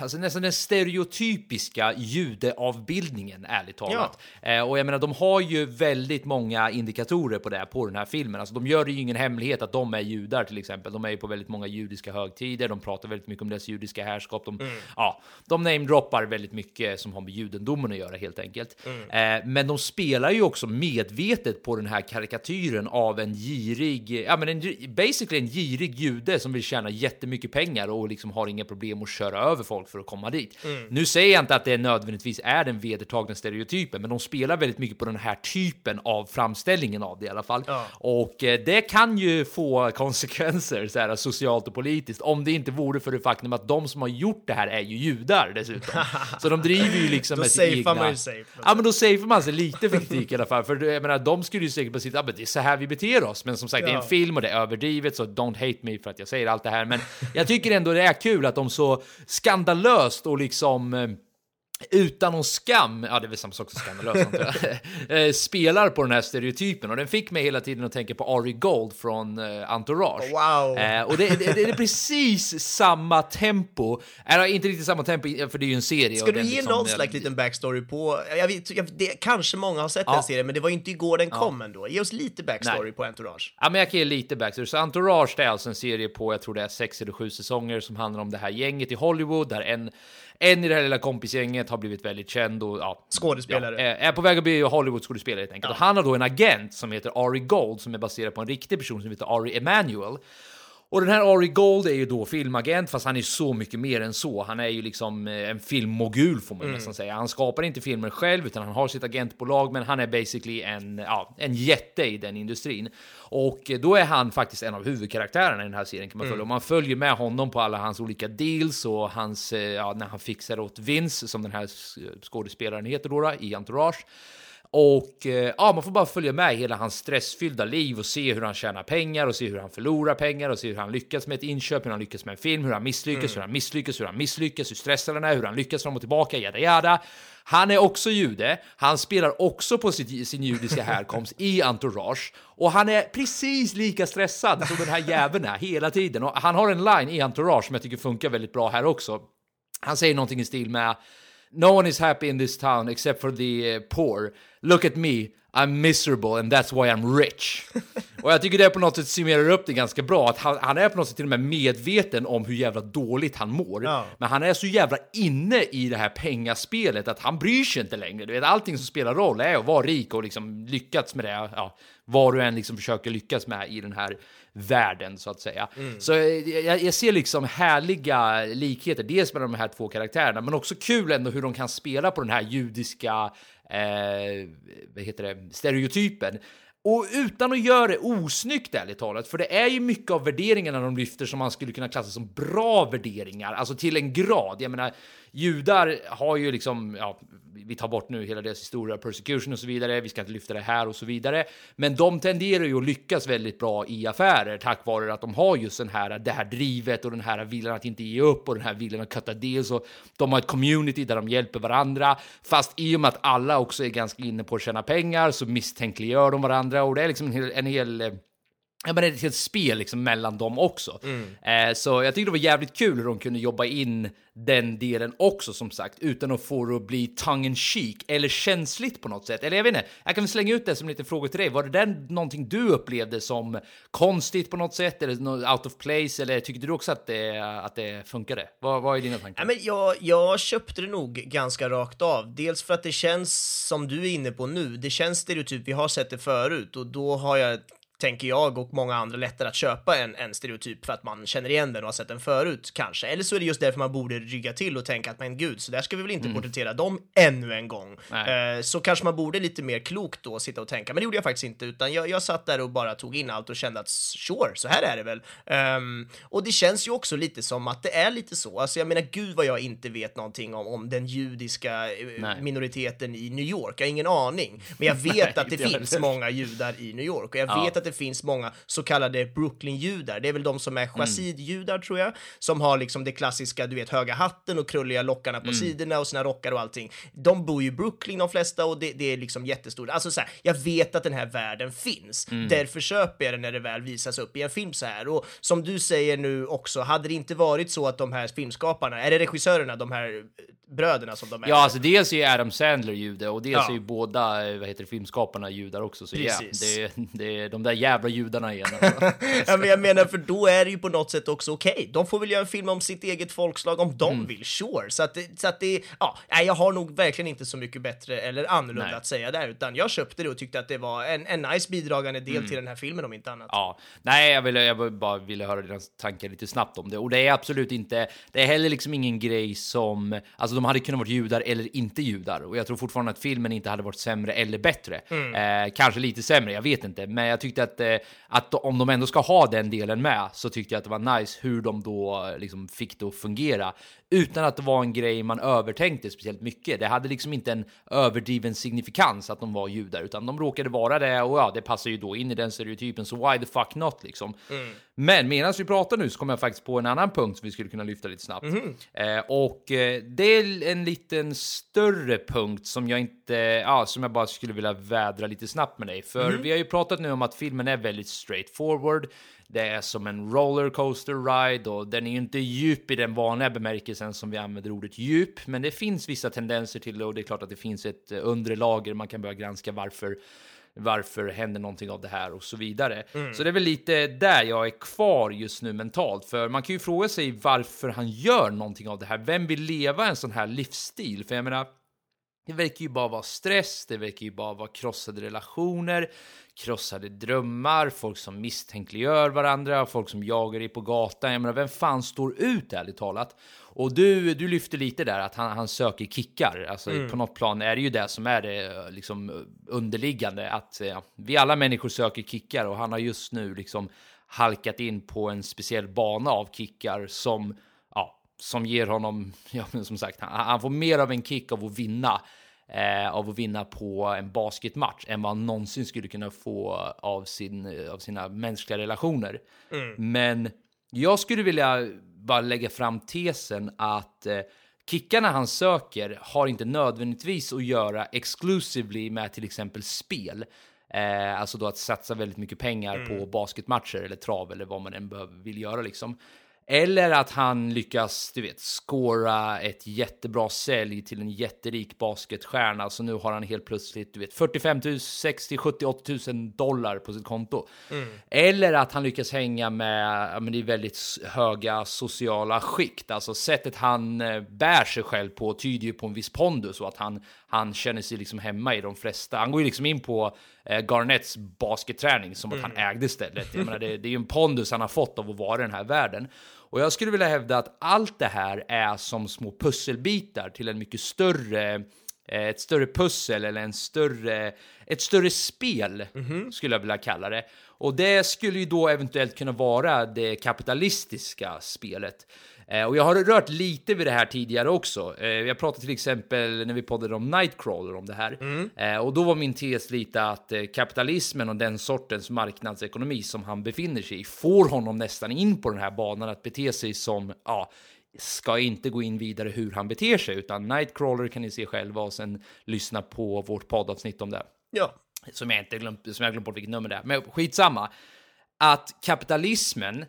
alltså nästan den stereotypiska judeavbildningen, ärligt talat. Eh, och jag menar, de har ju väldigt många indikatorer på det på den här filmen. Alltså, de gör det ju ingen hemlighet att de är judar till exempel. De är ju på väldigt många judiska högtider. De pratar väldigt mycket om deras judiska härskap. De, ja, de namedroppar väldigt mycket som har med judendomen att göra helt enkelt. Eh, men de spelar ju också medvetet på den här karikatyren av en girig, ja men en, basically en girig jude som vill tjäna jättemycket pengar och liksom har inga problem att köra över folk för att komma dit. Nu säger jag inte att det nödvändigtvis är den vedertagna stereotypen, men de spelar väldigt mycket på den här typen av framställningen av det i alla fall. Ja. Och eh, det kan ju få konsekvenser så här, socialt och politiskt om det inte vore för det faktum att de som har gjort det här är ju judar dessutom. Så de driver ju liksom med sitt egna... man ju safe. Ja, men då safear man sig lite för kritik i alla fall. För jag menar, de skulle ju säkert bara sitta, ja, men det är så här vi beter oss. Men som sagt, det är Ja. en film och det är överdrivet, så don't hate me för att jag säger allt det här. Men jag tycker ändå det är kul att de så skandalöst och liksom eh, utan någon skam, ja det är väl samma sak som skandalöst eh, spelar på den här stereotypen och den fick mig hela tiden att tänka på Ari Gold från eh, Entourage. Wow. Eh, och det, det, det är precis samma tempo, eller inte riktigt samma tempo för det är ju en serie. Ska du ge liksom, någon slags liten backstory på, jag vet, jag, det, kanske många har sett Ja. den serien, men det var ju inte igår den kom ändå. Ge oss lite backstory Nej. på Entourage. Ja, men jag kan ge lite backstory. Så Entourage det är alltså en serie på, jag tror det är sex eller sju säsonger som handlar om det här gänget i Hollywood där en, en i det här lilla kompisgänget har blivit väldigt känd och ja, Skådespelare. Ja, är är på väg att bli Hollywood-skådespelare helt enkelt. Och han har då en agent som heter Ari Gold som är baserad på en riktig person som heter Ari Emanuel. Och den här Ari Gold är ju då filmagent, fast han är så mycket mer än så. Han är ju liksom eh, en filmmogul får man Mm. nästan säga. Han skapar inte filmer själv, utan han har sitt agentbolag, men han är basically en, ja, en jätte i den industrin. Och eh, då är han faktiskt en av huvudkaraktärerna i den här serien kan man Mm. följa. Och man följer med honom på alla hans olika deals och hans, eh, ja, när han fixar åt Vince, som den här skådespelaren heter då i Entourage. Och eh, ja, man får bara följa med i hela hans stressfyllda liv och se hur han tjänar pengar och se hur han förlorar pengar och se hur han lyckas med ett inköp, hur han lyckas med en film, hur han misslyckas, hur han misslyckas, hur han misslyckas, hur stressad han är, hur han lyckas fram och tillbaka, jada jada. Han är också jude, han spelar också på sitt, sin judiska härkomst i Entourage och han är precis lika stressad som den här jäveln är hela tiden. Och han har en line i Entourage som jag tycker funkar väldigt bra här också. Han säger någonting i stil med No one is happy in this town except for the uh, poor. Look at me, I'm miserable and that's why I'm rich. och jag tycker det på något sätt summerar upp det ganska bra. Att han, han är på något sätt till och med medveten om hur jävla dåligt han mår. Ja. Men han är så jävla inne i det här pengaspelet att han bryr sig inte längre. Du vet, allting som spelar roll är att vara rik och liksom lyckats med det. Ja, vad du än liksom försöker lyckas med i den här världen så att säga. Så eh, jag, jag ser liksom härliga likheter, dels med de här två karaktärerna, men också kul ändå hur de kan spela på den här judiska eh, vad heter det, stereotypen. Och utan att göra det osnyggt ärligt talat, för det är ju mycket av värderingarna de lyfter som man skulle kunna klassa som bra värderingar, alltså till en grad. Jag menar, judar har ju liksom, ja, vi tar bort nu hela deras historia, persecution och så vidare, vi ska inte lyfta det här och så vidare. Men de tenderar ju att lyckas väldigt bra i affärer tack vare att de har just den här, det här drivet och den här viljan att inte ge upp och den här viljan att cutta deals och de har ett community där de hjälper varandra. Fast i och med att alla också är ganska inne på att tjäna pengar så misstänkliggör de varandra och det är liksom en hel, en hel eh, Ja, men det är ett helt spel liksom mellan dem också. Eh, så jag tyckte det var jävligt kul hur de kunde jobba in den delen också som sagt, utan att få det att bli tongue in cheek eller känsligt på något sätt. Eller jag vet inte, jag kan väl slänga ut det som en liten fråga till dig. Var det där någonting du upplevde som konstigt på något sätt eller out of place? Eller tyckte du också att det, att det funkade? Vad, vad är dina tankar? Ja, men jag, jag köpte det nog ganska rakt av. Dels för att det känns, som du är inne på nu, det känns stereotyp, vi har sett det förut och då har jag tänker jag och många andra lättare att köpa en, en stereotyp för att man känner igen den och har sett den förut kanske. Eller så är det just därför man borde rygga till och tänka att men gud, så där ska vi väl inte Mm. porträttera dem ännu en gång. Nej. Eh, så kanske man borde lite mer klokt då sitta och tänka, men det gjorde jag faktiskt inte, utan jag, jag satt där och bara tog in allt och kände att sure, så här är det väl. Ehm, och det känns ju också lite som att det är lite så. Alltså jag menar, gud vad jag inte vet någonting om, om den judiska eh, Nej. minoriteten i New York. Jag har ingen aning. Men jag vet att det finns heller. många judar i New York och jag Ja. vet att det finns många så kallade Brooklyn-judar. Det är väl de som är Mm. chassid-judar tror jag, som har liksom det klassiska, du vet, höga hatten och krulliga lockarna Mm. på sidorna och sina rockar och allting. De bor ju i Brooklyn de flesta och det, det är liksom jättestort. Alltså så här, jag vet att den här världen finns. Mm. Därför köper jag det när det väl visas upp i en film så här. Och som du säger nu också, hade det inte varit så att de här filmskaparna, är det regissörerna, de här eh, bröderna som de är? Ja, alltså dels är Adam Sandler jude och dels Ja. är ju båda, eh, vad heter det, filmskaparna judar också. Så ja, Precis. det, är- det är de där jävla judarna igen. ja, men jag menar, för då är det ju på något sätt också okej. De får väl göra en film om sitt eget folkslag om de Mm. vill, sure. Så att, så att det, ja, jag har nog verkligen inte så mycket bättre eller annorlunda Nej. att säga där, utan jag köpte det och tyckte att det var en, en nice bidragande Mm. del till den här filmen om inte annat. Ja, nej, jag ville, jag bara ville höra dina tankar lite snabbt om det. Och det är absolut inte, det är heller liksom ingen grej som, alltså de hade kunnat vara judar eller inte judar. Och jag tror fortfarande att filmen inte hade varit sämre eller bättre. Eh, kanske lite sämre, jag vet inte. Men jag tyckte att, att, eh, att om de ändå ska ha den delen med så tyckte jag att det var nice hur de då liksom fick det att fungera. Utan att det var en grej man övertänkte speciellt mycket. Det hade liksom inte en överdriven signifikans att de var judar, utan de råkade vara det och ja, det passar ju då in i den stereotypen, så why the fuck not liksom. Men medan vi pratar nu så kommer jag faktiskt på en annan punkt som vi skulle kunna lyfta lite snabbt. Eh, och eh, det är en liten större punkt som jag inte, ja, som jag bara skulle vilja vädra lite snabbt med dig. För vi har ju pratat nu om att filmen är väldigt straightforward. Det är som en rollercoaster ride och den är ju inte djup i den vanliga bemärkelsen som vi använder ordet djup, men det finns vissa tendenser till det och det är klart att det finns ett eh, undre lager man kan börja granska varför varför händer någonting av det här och så vidare. Så det är väl lite där jag är kvar just nu mentalt, för man kan ju fråga sig varför han gör någonting av det här. Vem vill leva en sån här livsstil? För jag menar, det verkar ju bara vara stress, det verkar ju bara vara krossade relationer, krossade drömmar, folk som misstänkliggör varandra, folk som jagar dig på gatan. Jag menar, vem fan står ut ärligt talat? Och du, du lyfter lite där att han, han söker kickar. Alltså på något plan är det ju det som är det liksom underliggande, att ja, vi alla människor söker kickar och han har just nu liksom halkat in på en speciell bana av kickar som, som ger honom, ja men som sagt, han, han får mer av en kick av att vinna eh, av att vinna på en basketmatch än vad han någonsin skulle kunna få av, sin, av sina mänskliga relationer. Men jag skulle vilja bara lägga fram tesen att eh, kickarna han söker har inte nödvändigtvis att göra exclusively med till exempel spel. Eh, alltså då att satsa väldigt mycket pengar på basketmatcher eller trav eller vad man än behöver, vill göra liksom. Eller att han lyckas, du vet, skåra ett jättebra sälj till en jätterik basketstjärna. Så nu har han helt plötsligt, du vet, 45 000, 60, 70, 80 000 dollar på sitt konto. Eller att han lyckas hänga med, men det är väldigt höga sociala skikt. Alltså sättet han eh, bär sig själv på tyder ju på en viss pondus och att han, han känner sig liksom hemma i de flesta. Han går ju liksom in på eh, Garnets basketträning som att han ägde stället. Jag menar, det, det är ju en pondus han har fått av att vara i den här världen. Och jag skulle vilja hävda att allt det här är som små pusselbitar till en mycket större eh, ett större pussel eller en större, ett större spel skulle jag vilja kalla det. Och det skulle ju då eventuellt kunna vara det kapitalistiska spelet. Eh, och jag har rört lite vid det här tidigare också. Eh, jag pratade till exempel när vi poddade om Nightcrawler om det här. Eh, och då var min tes lite att kapitalismen och den sortens marknadsekonomi som han befinner sig i får honom nästan in på den här banan att bete sig som, ja, ska inte gå in vidare hur han beter sig, utan Nightcrawler kan ni se själva och sen lyssna på vårt poddavsnitt om det. Ja. Som jag inte glömt, som jag glömt bort vilket nummer det är. Men skitsamma. Att kapitalismen,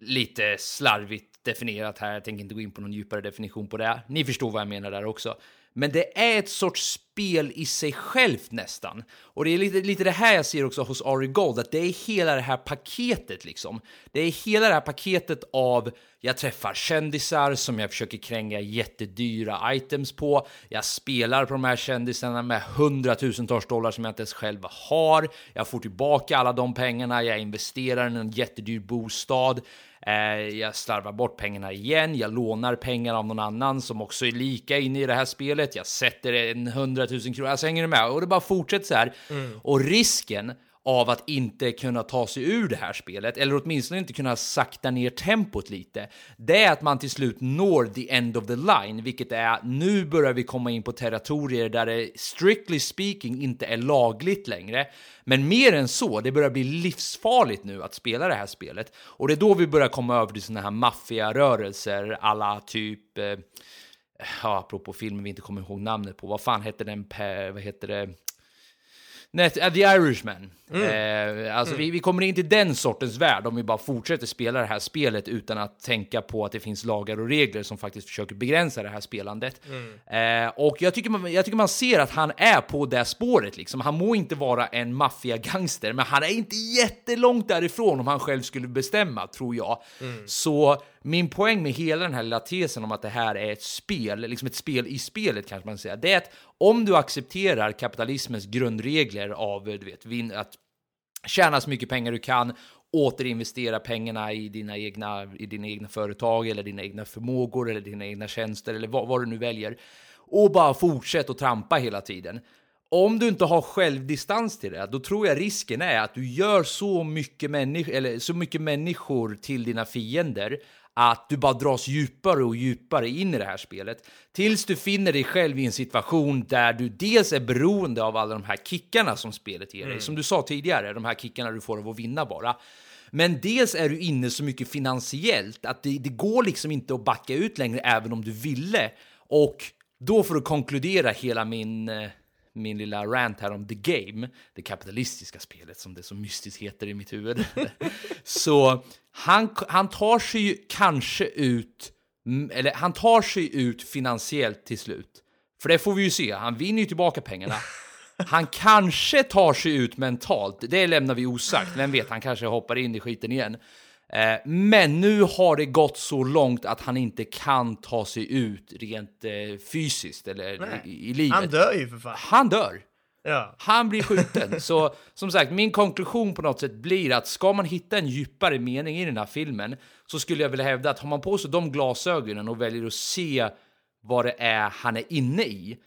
lite slarvigt definierat här, jag tänker inte gå in på någon djupare definition på det. Ni förstår vad jag menar där också. Men det är ett sorts spel i sig självt nästan. Och det är lite, lite det här jag ser också hos Ari Gold, att det är hela det här paketet liksom. Det är hela det här paketet av jag träffar kändisar som jag försöker kränga jättedyra items på. Jag spelar på de här kändisarna med hundratusentals dollar som jag inte ens själv har. Jag får tillbaka alla de pengarna. Jag investerar i en jättedyr bostad. Eh, jag slarvar bort pengarna igen. Jag lånar pengar av någon annan som också är lika inne i det här spelet. Jag sätter en hundratusen kronor. Alltså hänger du med? Och det bara fortsätter så här. Mm. Och risken av att inte kunna ta sig ur det här spelet, eller åtminstone inte kunna sakta ner tempot lite, det är att man till slut når the end of the line, vilket är nu börjar vi komma in på territorier där det strictly speaking inte är lagligt längre. Men mer än så, det börjar bli livsfarligt nu att spela det här spelet. Och det är då vi börjar komma över till såna här maffiarörelser, alla typ eh, ja, apropå filmen vi inte kommer ihåg namnet på, vad fan hette den, vad heter det, Net, uh, The Irishman. Mm. Eh, alltså mm. vi, vi kommer in till den sortens värld om vi bara fortsätter spela det här spelet utan att tänka på att det finns lagar och regler som faktiskt försöker begränsa det här spelandet. Mm. Eh, och jag tycker, man, jag tycker man ser att han är på det spåret. Liksom. Han må inte vara en maffiagangster, men han är inte jättelångt därifrån om han själv skulle bestämma, tror jag. Mm. Så min poäng med hela den här lilla tesen om att det här är ett spel, liksom ett spel i spelet kanske man säger, det är att om du accepterar kapitalismens grundregler av du vet, att tjäna så mycket pengar du kan, återinvestera pengarna i dina egna, i dina egna företag eller dina egna förmågor eller dina egna tjänster eller vad, vad du nu väljer och bara fortsätt att trampa hela tiden. Om du inte har självdistans till det, då tror jag risken är att du gör så mycket, människ eller så mycket människor till dina fiender att du bara dras djupare och djupare in i det här spelet tills du finner dig själv i en situation där du dels är beroende av alla de här kickarna som spelet ger dig, mm. som du sa tidigare, de här kickarna du får av att vinna bara. Men dels är du inne så mycket finansiellt att det, det går liksom inte att backa ut längre även om du ville. Och då får du konkludera hela min eh, min lilla rant här om The Game, det kapitalistiska spelet som det så mystiskt heter i mitt huvud. så han, han tar sig ju kanske ut, eller han tar sig ut finansiellt till slut. För det får vi ju se, han vinner ju tillbaka pengarna. Han kanske tar sig ut mentalt, det lämnar vi osagt. Vem vet, han kanske hoppar in i skiten igen. Eh, men nu har det gått så långt att han inte kan ta sig ut rent eh, fysiskt eller i, i, livet. Han dör ju för fan. Han dör. Ja. Han blir skjuten. så som sagt, min konklusion på något sätt blir att ska man hitta en djupare mening i den här filmen så skulle jag vilja hävda att har man på sig de glasögonen och väljer att se vad det är han är inne i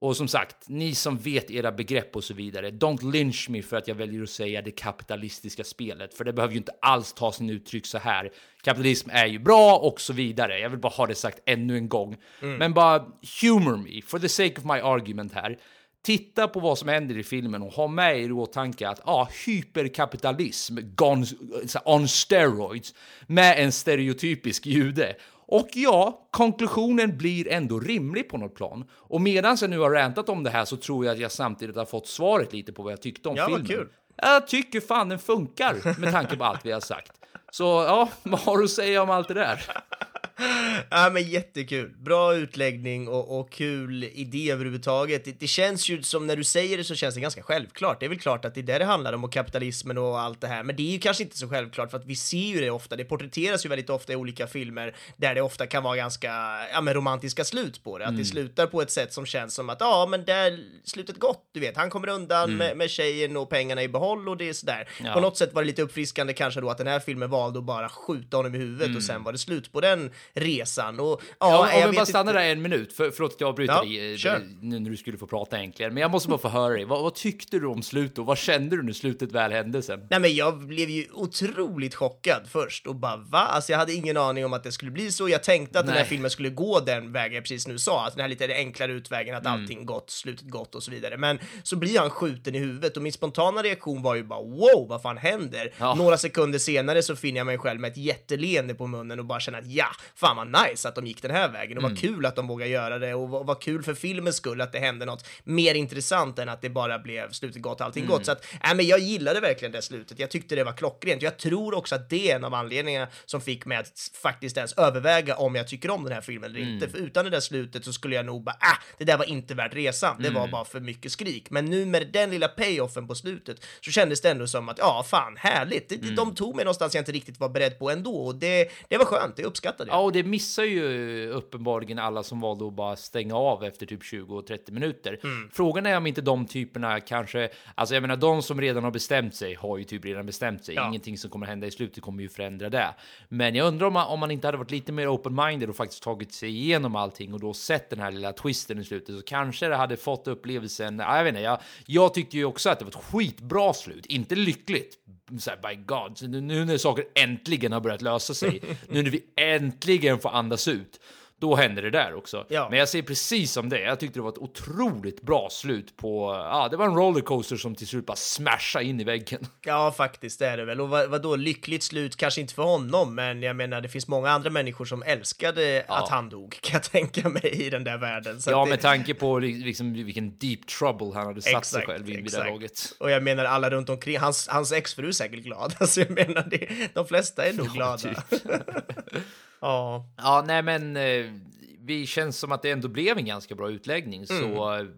och som sagt, ni som vet era begrepp och så vidare, don't lynch me för att jag väljer att säga det kapitalistiska spelet, för det behöver ju inte alls ta sin uttryck så här. Kapitalism är ju bra och så vidare. Jag vill bara ha det sagt ännu en gång. Mm. Men bara humor me, for the sake of my argument här. Titta på vad som händer i filmen och ha med er i åtanke att ah, hyperkapitalism gone, on steroids med en stereotypisk jude. Och ja, konklusionen blir ändå rimlig på något plan. Och medan jag nu har rantat om det här så tror jag att jag samtidigt har fått svaret lite på vad jag tyckte om ja, filmen. Kul. Jag tycker fan den funkar med tanke på allt vi har sagt. Så ja, vad har du att säga om allt det där? ja, men jättekul. Bra utläggning och, och kul idé överhuvudtaget. Det, det känns ju som när du säger det så känns det ganska självklart. Det är väl klart att det är det det handlar om och kapitalismen och allt det här. Men det är ju kanske inte så självklart för att vi ser ju det ofta. Det porträtteras ju väldigt ofta i olika filmer där det ofta kan vara ganska ja, men romantiska slut på det. Att mm. det slutar på ett sätt som känns som att ja, men där slutet gott. Du vet, han kommer undan mm. med, med tjejen och pengarna i behåll och det är sådär. Ja. På något sätt var det lite uppfriskande kanske då att den här filmen valde att bara skjuta honom i huvudet mm. och sen var det slut på den resan. Och, ja, ja, om vi bara stannar där en minut, för, förlåt att jag avbryter ja, dig sure. nu när du skulle få prata egentligen. Men jag måste bara få höra dig. Vad, vad tyckte du om slutet och vad kände du när slutet väl hände sen? Nej, men jag blev ju otroligt chockad först och bara va? Alltså, jag hade ingen aning om att det skulle bli så. Jag tänkte att Nej. den här filmen skulle gå den vägen jag precis nu sa, att den här lite enklare utvägen, att mm. allting gott, slutet gott och så vidare. Men så blir han skjuten i huvudet och min spontana reaktion var ju bara wow, vad fan händer? Ja. Några sekunder senare så finner jag mig själv med ett jätteleende på munnen och bara känner att ja, fan vad nice att de gick den här vägen och Mm. vad kul att de vågar göra det och vad, vad kul för filmens skull att det hände något mer intressant än att det bara blev slutet gott, allting Mm. gott. Så att, äh, men jag gillade verkligen det slutet. Jag tyckte det var klockrent. Jag tror också att det är en av anledningarna som fick mig att faktiskt ens överväga om jag tycker om den här filmen eller Mm. inte. För utan det där slutet så skulle jag nog bara, ah, det där var inte värt resan. Det Mm. var bara för mycket skrik. Men nu med den lilla payoffen på slutet så kändes det ändå som att, ja, fan, härligt. Det- Mm. De tog mig någonstans jag inte riktigt var beredd på ändå och det, det var skönt. Det uppskattade jag. Och det missar ju uppenbarligen alla som valde att bara stänga av efter typ 20-30 minuter. Mm. Frågan är om inte de typerna kanske, alltså jag menar de som redan har bestämt sig har ju typ redan bestämt sig. Ja. Ingenting som kommer hända i slutet kommer ju förändra det. Men jag undrar om man, om man inte hade varit lite mer open-minded och faktiskt tagit sig igenom allting och då sett den här lilla twisten i slutet så kanske det hade fått upplevelsen. Ja, jag vet inte, jag, jag tyckte ju också att det var ett skitbra slut, inte lyckligt. Så här, by God, så nu, nu när saker äntligen har börjat lösa sig, nu när vi äntligen får andas ut, då händer det där också. Ja. Men jag säger precis som det. Jag tyckte det var ett otroligt bra slut på. Ja, det var en rollercoaster som till slut bara smashade in i väggen. Ja, faktiskt det är det väl. Och vad, vadå, lyckligt slut kanske inte för honom, men jag menar, det finns många andra människor som älskade att han dog, kan jag tänka mig, i den där världen. Så Ja, det, med tanke på liksom vilken deep trouble han hade satt sig Exakt, själv i vid det laget. Och jag menar alla runt omkring, hans, hans exfru är säkert glad. Alltså jag menar, det, de flesta är nog glada. typ. Ja, Ja, nej, men eh, vi känns som att det ändå blev en ganska bra utläggning, så Mm.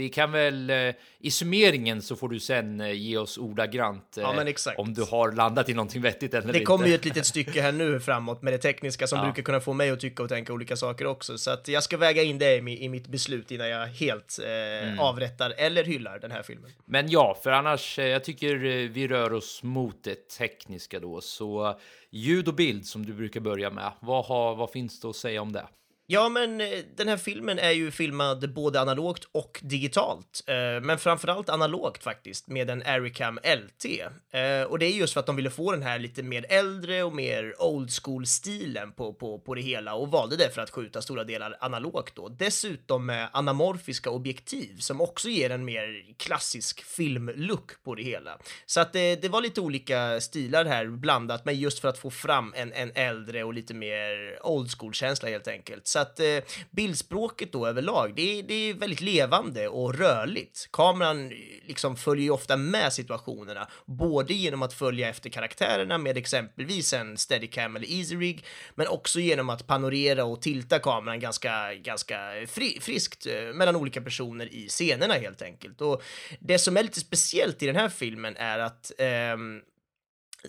Vi kan väl eh, i summeringen så får du sen eh, ge oss ordagrant eh, Ja, exakt. om du har landat i någonting vettigt eller det inte. kommer ju ett litet stycke här nu framåt med det tekniska som Ja. brukar kunna få mig att tycka och tänka olika saker också. Så att jag ska väga in det i, i mitt beslut innan jag helt eh, Mm. avrättar eller hyllar den här filmen. Men ja, för annars, eh, jag tycker eh, vi rör oss mot det tekniska då, så eh, ljud och bild som du brukar börja med. Vad, har, vad finns det att säga om det? Ja, men eh, den här filmen är ju filmad både analogt och digitalt, eh, men framförallt analogt faktiskt med en Aricam LT. Eh, och det är just för att de ville få den här lite mer äldre och mer old school-stilen på, på, på det hela och valde det för att skjuta stora delar analogt då. Dessutom med anamorfiska objektiv som också ger en mer klassisk filmlook på det hela. Så att det, det var lite olika stilar här blandat, men just för att få fram en, en äldre och lite mer old school-känsla helt enkelt. Så att eh, bildspråket då överlag, det, är- det är väldigt levande och rörligt. Kameran eh, liksom följer ju ofta med situationerna, både genom att följa efter karaktärerna med exempelvis en steadicam eller easy rig, men också genom att panorera och tilta kameran ganska, ganska fri, friskt eh, mellan olika personer i scenerna helt enkelt. Och det som är lite speciellt i den här filmen är att eh,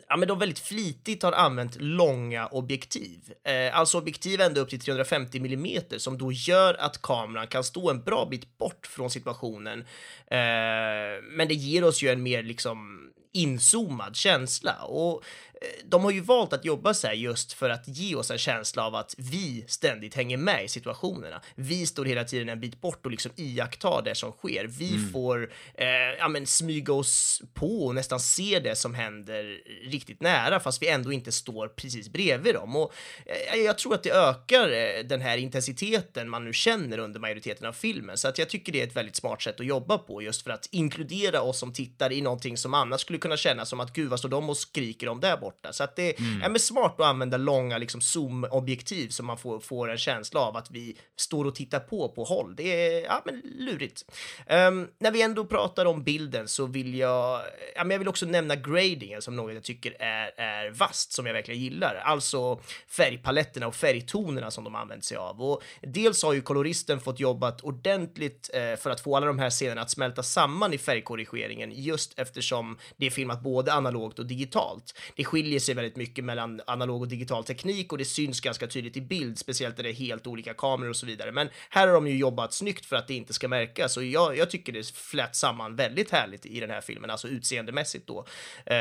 ja, men de väldigt flitigt har använt långa objektiv. Eh, alltså objektiv ända upp till 350 mm som då gör att kameran kan stå en bra bit bort från situationen. Eh, men det ger oss ju en mer liksom inzoomad känsla och de har ju valt att jobba så här just för att ge oss en känsla av att vi ständigt hänger med i situationerna. Vi står hela tiden en bit bort och liksom iakttar det som sker. Vi får eh, ja, men smyga oss på och nästan se det som händer riktigt nära fast vi ändå inte står precis bredvid dem. Och eh, jag tror att det ökar eh, den här intensiteten man nu känner under majoriteten av filmen. Så att jag tycker det är ett väldigt smart sätt att jobba på just för att inkludera oss som tittar i någonting som annars skulle kunna kännas som att gud vad står de och skriker om där borta. Så att det är men smart att använda långa liksom zoom-objektiv så man får, får en känsla av att vi står och tittar på på håll. Det är ja, men lurigt. Ehm, när vi ändå pratar om bilden så vill jag, ja, men jag vill också nämna gradingen som något jag tycker är, är vast, som jag verkligen gillar. Alltså färgpaletterna och färgtonerna som de använt sig av. Och dels har ju koloristen fått jobbat ordentligt eh, för att få alla de här scenerna att smälta samman i färgkorrigeringen just eftersom det är filmat både analogt och digitalt. Det skiljer sig väldigt mycket mellan analog och digital teknik och det syns ganska tydligt i bild, speciellt när det är helt olika kameror och så vidare. Men här har de ju jobbat snyggt för att det inte ska märkas och jag, jag tycker det flät samman väldigt härligt i den här filmen, alltså utseendemässigt då, eh,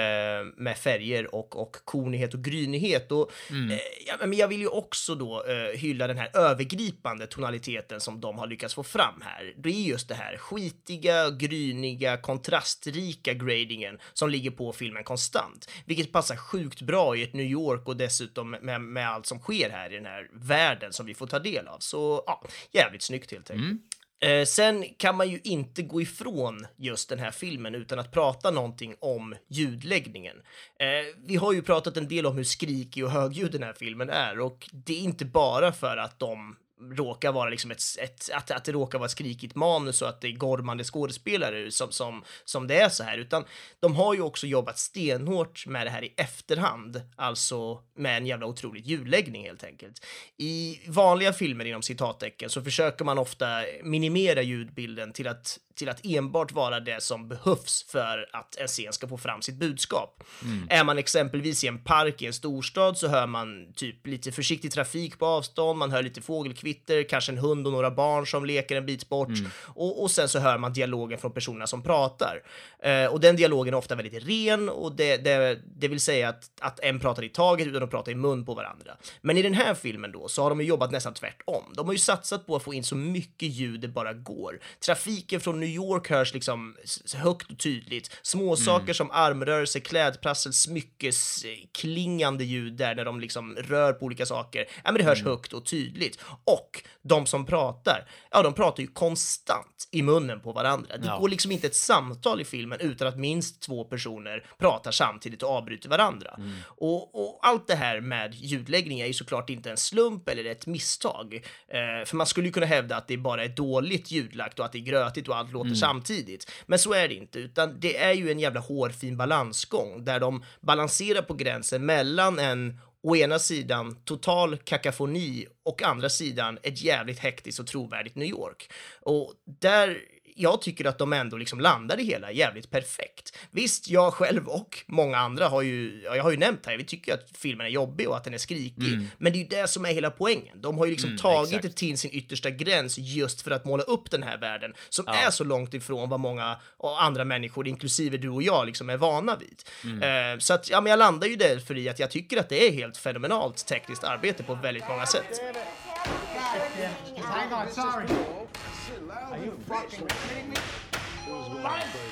med färger och, och kornighet och grynighet. Och, eh, ja, men jag vill ju också då eh, hylla den här övergripande tonaliteten som de har lyckats få fram här. Det är just det här skitiga, gryniga, kontrastrika gradingen som ligger på filmen konstant, vilket passar sjukt bra i ett New York och dessutom med, med allt som sker här i den här världen som vi får ta del av. Så ja, jävligt snyggt helt enkelt. Eh, sen kan man ju inte gå ifrån just den här filmen utan att prata någonting om ljudläggningen. Eh, vi har ju pratat en del om hur skrikig och högljudd den här filmen är och det är inte bara för att de råkar vara liksom ett, ett, att, att det råkar vara ett skrikigt manus och att det är gormande skådespelare som, som, som det är så här, utan de har ju också jobbat stenhårt med det här i efterhand, alltså med en jävla otrolig ljudläggning helt enkelt. I vanliga filmer inom citattecken så försöker man ofta minimera ljudbilden till att till att enbart vara det som behövs för att en scen ska få fram sitt budskap. Mm. Är man exempelvis i en park i en storstad så hör man typ lite försiktig trafik på avstånd, man hör lite fågelkvitter, kanske en hund och några barn som leker en bit bort mm. och, och sen så hör man dialogen från personerna som pratar. Eh, och den dialogen är ofta väldigt ren och det, det, det vill säga att, att en pratar i taget utan att prata i mun på varandra. Men i den här filmen då så har de ju jobbat nästan tvärtom. De har ju satsat på att få in så mycket ljud det bara går. Trafiken från New York hörs liksom högt och tydligt. Små saker mm. som armrörelse, klädprassel, smyckesklingande ljud där när de liksom rör på olika saker. Ja, men det hörs mm. högt och tydligt. Och de som pratar, ja, de pratar ju konstant i munnen på varandra. Det ja. går liksom inte ett samtal i filmen utan att minst två personer pratar samtidigt och avbryter varandra. Mm. Och, och, allt det här med ljudläggning är ju såklart inte en slump eller ett misstag. Eh, för man skulle ju kunna hävda att det bara är dåligt ljudlagt och att det är grötigt och allt låter mm. samtidigt. Men så är det inte, utan det är ju en jävla hårfin balansgång där de balanserar på gränsen mellan en å ena sidan total kakafoni och andra sidan ett jävligt hektiskt och trovärdigt New York. Och där jag tycker att de ändå liksom landar det hela jävligt perfekt. Visst, jag själv och många andra har ju, jag har ju nämnt här, vi tycker att filmen är jobbig och att den är skrikig, mm. men det är ju det som är hela poängen. De har ju liksom mm, tagit exakt. det till sin yttersta gräns just för att måla upp den här världen som ja. är så långt ifrån vad många andra människor, inklusive du och jag, liksom är vana vid. Mm. Uh, så att, ja, men jag landar ju därför i att jag tycker att det är helt fenomenalt tekniskt arbete på väldigt många sätt. Are you fucking kidding me?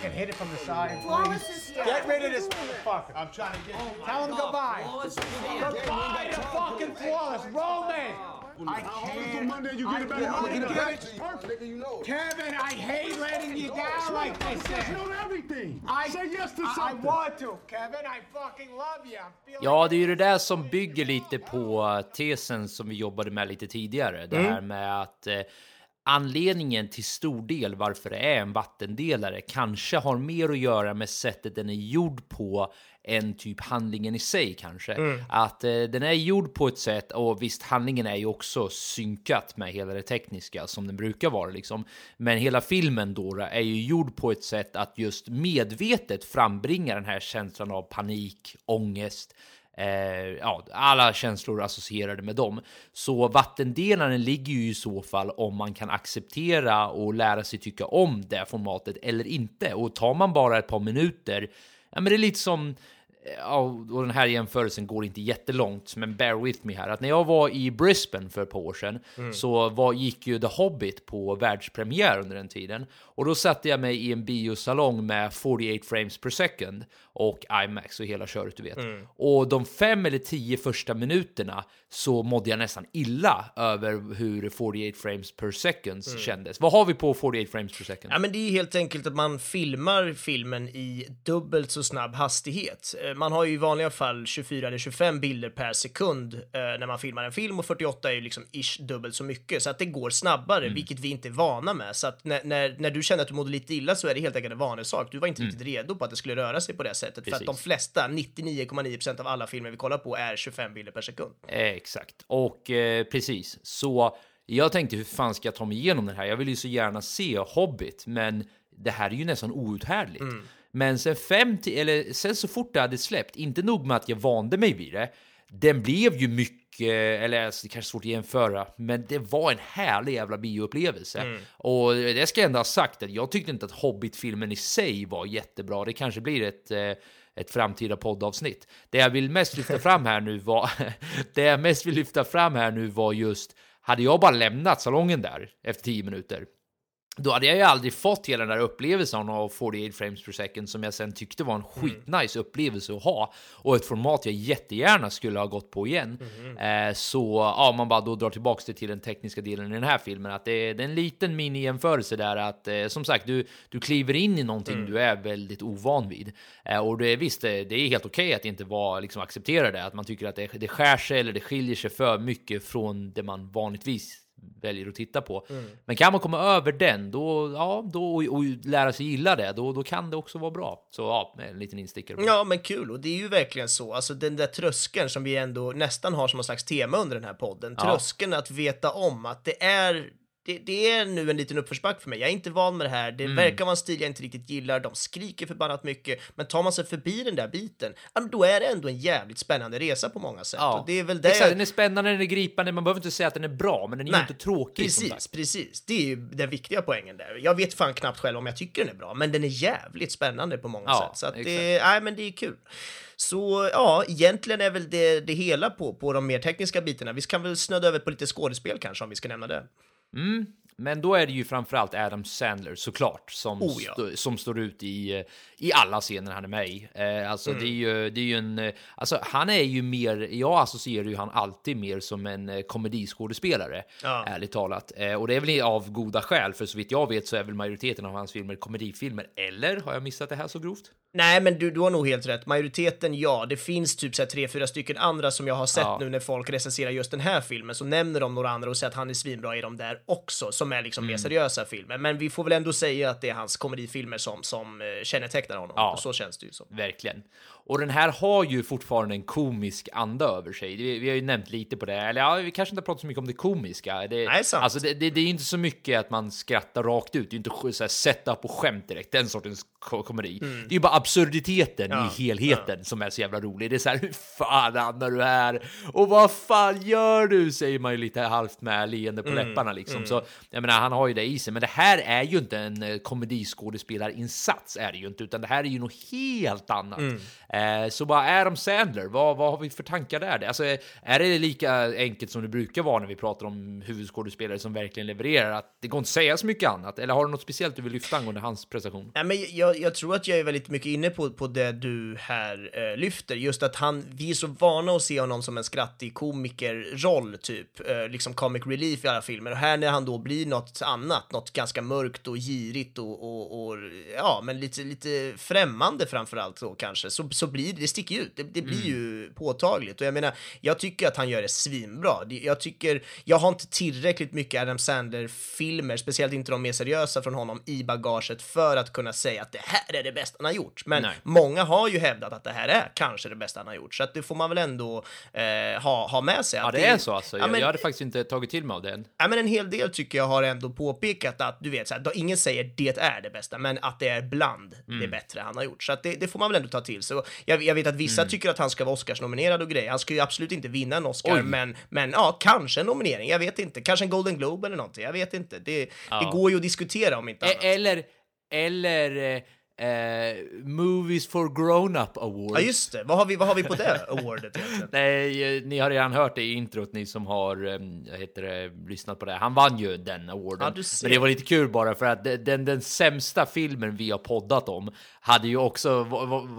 And hit it from the side. Flawless is here. Get rid of this motherfucker. I'm trying to get. Oh Tell him goodbye. Goodbye to fucking Flawless. Roman. I can't. Monday you get it back. I get it back. Perfect. You know. Kevin, I hate letting you down like this. Yes everything. I say yes to something. I want to. Kevin, I fucking love you. Ja, det är ju det där som bygger lite på tesen som vi jobbade med lite tidigare. Det här med att eh, Anledningen till stor del varför det är en vattendelare kanske har mer att göra med sättet den är gjord på än typ handlingen i sig kanske. Mm. Att eh, den är gjord på ett sätt och visst handlingen är ju också synkat med hela det tekniska som den brukar vara liksom. Men hela filmen då är ju gjord på ett sätt att just medvetet frambringa den här känslan av panik, ångest, eh, ja, alla känslor associerade med dem. Så vattendelaren ligger ju i så fall om man kan acceptera och lära sig tycka om det formatet eller inte. Och tar man bara ett par minuter, ja, men det är lite som Ja, och den här jämförelsen går inte jättelångt, men bear with me här. Att när jag var i Brisbane för ett par år sedan mm. så var, gick ju The Hobbit på världspremiär under den tiden. Och då satte jag mig i en biosalong med 48 frames per second och IMAX och hela köret du vet. Mm. Och de fem eller tio första minuterna så mådde jag nästan illa över hur 48 frames per second mm. kändes. Vad har vi på 48 frames per second? Ja, men det är helt enkelt att man filmar filmen i dubbelt så snabb hastighet. Eh, man har ju i vanliga fall 24 eller 25 bilder per sekund eh, när man filmar en film och 48 är ju liksom ish dubbelt så mycket så att det går snabbare, mm. vilket vi inte är vana med. Så att när, när, när du känner att du mådde lite illa så är det helt enkelt en vanlig sak. Du var inte mm. riktigt redo på att det skulle röra sig på det sättet Precis. för att de flesta, 99,9% av alla filmer vi kollar på är 25 bilder per sekund. Exakt, och eh, precis så. Jag tänkte hur fan ska jag ta mig igenom det här? Jag vill ju så gärna se Hobbit, men det här är ju nästan outhärdligt. Mm. Men sen 50, eller sen så fort det hade släppt, inte nog med att jag vande mig vid det, den blev ju mycket, eller alltså, det kanske är svårt att jämföra, men det var en härlig jävla bioupplevelse. Mm. Och det ska jag ändå ha sagt att jag tyckte inte att Hobbit-filmen i sig var jättebra. Det kanske blir ett eh, ett framtida poddavsnitt. Det jag vill mest lyfta fram här nu var det jag mest vill lyfta fram här nu var just hade jag bara lämnat salongen där efter tio minuter då hade jag ju aldrig fått hela den där upplevelsen av 48 frames per second som jag sen tyckte var en skitnice upplevelse att ha och ett format jag jättegärna skulle ha gått på igen. Eh, så ja, man bara då drar tillbaks det till den tekniska delen i den här filmen, att det är, det är en liten mini-jämförelse där att eh, som sagt, du, du kliver in i någonting du är väldigt ovan vid. Eh, och det visst, det, det är helt okej att inte vara liksom acceptera det, att man tycker att det, det skär sig eller det skiljer sig för mycket från det man vanligtvis väljer att titta på. Men kan man komma över den då, ja, då och, och lära sig gilla det, då, då kan det också vara bra. Så ja, en liten instickare. Ja, men kul. Och det är ju verkligen så. Alltså den där tröskeln som vi ändå nästan har som någon slags tema under den här podden. Ja. Tröskeln att veta om att det är det, det är nu en liten uppförsbacke för mig. Jag är inte van med det här. Det Mm. verkar vara en stil jag inte riktigt gillar. De skriker förbannat mycket. Men tar man sig förbi den där biten, då är det ändå en jävligt spännande resa på många sätt. Ja, Och det är väl det... Exakt, den är spännande, den är gripande, man behöver inte säga att den är bra, men den är ju Nej, inte tråkig. Precis, precis. Det är ju den viktiga poängen där. Jag vet fan knappt själv om jag tycker den är bra, men den är jävligt spännande på många Ja, sätt. Så att det, exakt. nej, men det är kul. Så ja, egentligen är väl det, det hela på, på de mer tekniska bitarna. Vi kan väl snöda över på lite skådespel kanske, om vi ska nämna det. Mm, men då är det ju framförallt Adam Sandler såklart som, Oh, ja. stå- som står ut i, i alla scener han är med i. Eh, alltså Mm. det är ju, det är ju en, eh, alltså han är ju mer, jag associerar ju han alltid mer som en eh, komediskådespelare, Ja. ärligt talat. Eh, och det är väl av goda skäl, för så vitt jag vet så är väl majoriteten av hans filmer komedifilmer. Eller har jag missat det här så grovt? Nej, men du, du har nog helt rätt. Majoriteten, ja. Det finns typ så här tre, fyra stycken andra som jag har sett Ja. nu när folk recenserar just den här filmen, så nämner de några andra och säger att han är svinbra i de där också, som är liksom Mm. mer seriösa filmer. Men vi får väl ändå säga att det är hans komedifilmer som, som eh, kännetecknar honom. Ja. Så känns det ju som. Verkligen. Och den här har ju fortfarande en komisk anda över sig. Vi, vi har ju nämnt lite på det, eller ja, vi kanske inte har pratat så mycket om det komiska. Det, Nej, sant. Alltså, det, det, det är inte så mycket att man skrattar rakt ut. Det är inte så här setup och skämt direkt, den sortens ko- komedi. Det är ju bara absurditeten Mm. Ja, i helheten som är så jävla rolig. Det är så här, hur fan hamnar du här? Och vad fan gör du? Säger man ju lite halvt med leende Mm, på läpparna liksom. Så jag menar, han har ju det i sig. Men det här är ju inte en eh, komediskådespelarinsats är det ju inte, utan det här är ju något helt annat. Mm. Eh, så bara Adam Sandler, vad, vad har vi för tankar där? Alltså, är det lika enkelt som det brukar vara när vi pratar om huvudskådespelare som verkligen levererar? Att det går inte att säga så mycket annat? Eller har du något speciellt du vill lyfta angående hans prestation? Nej, men jag, jag tror att jag är väldigt mycket inne på, på det du här eh, lyfter. Just att han, vi är så vana att se honom som en skrattig komikerroll, typ. Eh, liksom comic relief i alla filmer. Och här när han då blir något annat, något ganska mörkt och girigt och, och, och ja, men lite, lite främmande framförallt då kanske, så, så blir det, det sticker ut. Det, det blir ju påtagligt. Och jag menar, jag tycker att han gör det svinbra. Det- Jag tycker, jag har inte tillräckligt mycket Adam Sandler-filmer, speciellt inte de mer seriösa från honom, i bagaget för att kunna säga att det här är det bästa han har gjort. Men Nej. många har ju hävdat att det här är kanske det bästa han har gjort, så att det får man väl ändå eh, ha, ha med sig. Ja, att det är så alltså. Ja, men- jag hade faktiskt inte tagit till mig av den. Ja, men en hel del tycker jag har ändå påpekat att du vet, så här, då ingen säger det är det bästa, men att det är bland Mm. det bättre han har gjort. Så att det, det får man väl ändå ta till sig. Och Jag, jag vet att vissa Mm. tycker att han ska vara Oscars-nominerad och grejer. Han ska ju absolut inte vinna en Oscar, Oj. men, men ja, kanske en nominering. Jag vet inte. Kanske en Golden Globe eller någonting. Jag vet inte. Det, det Ja. går ju att diskutera om inte annat. E- eller, eller eh, Movies for Grown-Up Award. Ja, just det. Vad har vi, vad har vi på det awardet egentligen? Nej, ni har redan hört det i introt, ni som har eh, heter det, lyssnat på det. Han vann ju den awarden. Ja. Men det var lite kul bara för att den, den, sämsta filmen vi har poddat om hade ju också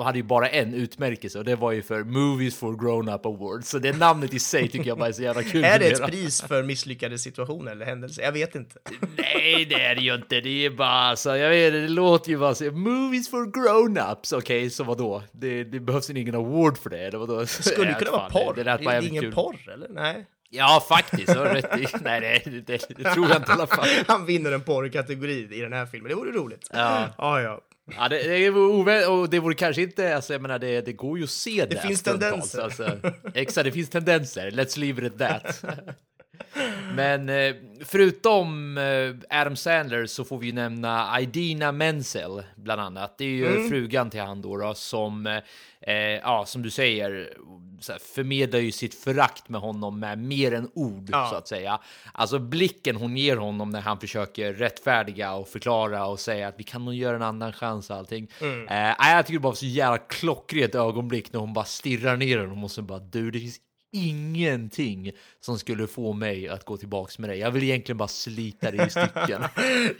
hade ju bara en utmärkelse och det var ju för Movies for Grown-Up Award. Så det namnet i sig tycker jag bara är så jävla kul. är det ett pris för misslyckade situationer eller händelser? Jag vet inte. Nej, det är det ju inte. Det är bara så. Jag vet det låter ju bara så. Movies for grown-ups. Okej, så vadå? Det, det behövs ingen award för det. Eller vadå? Det skulle kunna vara porr. Det, Det, är ingen kul. porr, eller? Nej. Ja, faktiskt. Har rätt i. Nej, det, det, det, det tror jag inte i alla fall. Han vinner en porrkategori i den här filmen. Det vore roligt. Ja. ja. ja. Ja, det, det vore och det vore kanske inte, alltså jag menar det, det går ju att se det. finns stundtals, tendenser. Alltså. Exakt, det finns tendenser. Let's leave it at that. Men eh, förutom eh, Adam Sandler så får vi ju nämna Idina Menzel bland annat. Det är ju Mm. frugan till han då, då som, eh, eh, ja, som du säger, så här, förmedlar ju sitt förakt med honom med mer än ord Ja. så att säga. Alltså blicken hon ger honom när han försöker rättfärdiga och förklara och säga att vi kan nog göra en annan chans och allting. Mm. Jag tycker det bara var så jävla klockrent ögonblick när hon bara stirrar ner honom och så bara du, det finns ingenting som skulle få mig att gå tillbaks med dig. Jag vill egentligen bara slita dig i stycken.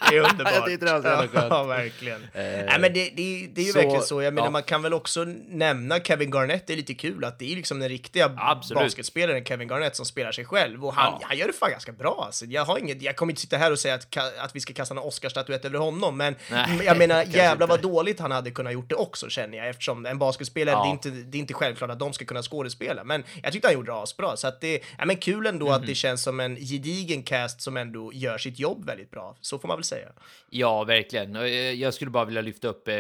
Det är underbart. Det jävla skönt. Ja, verkligen. Eh, Nej, men det, det, det är ju så, verkligen så. Jag menar, ja. man kan väl också nämna Kevin Garnett. Det är lite kul att det är liksom den riktiga Absolut. basketspelaren Kevin Garnett som spelar sig själv. Och han, Ja. han gör det fan ganska bra. Alltså. Jag, har inget, jag kommer inte sitta här och säga att, att vi ska kasta en Oscarsstatyett över honom, men Nej, jag menar, jävlar vad dåligt han hade kunnat gjort det också, känner jag. Eftersom en basketspelare, det, är inte, det är inte självklart att de ska kunna skådespela. Men jag tyckte han gjorde det asbra. Så att det, ja, men kul ändå Mhm. att det känns som en gedigen cast som ändå gör sitt jobb väldigt bra. Så får man väl säga. Ja, verkligen. Eh, Jag skulle bara vilja lyfta upp eh,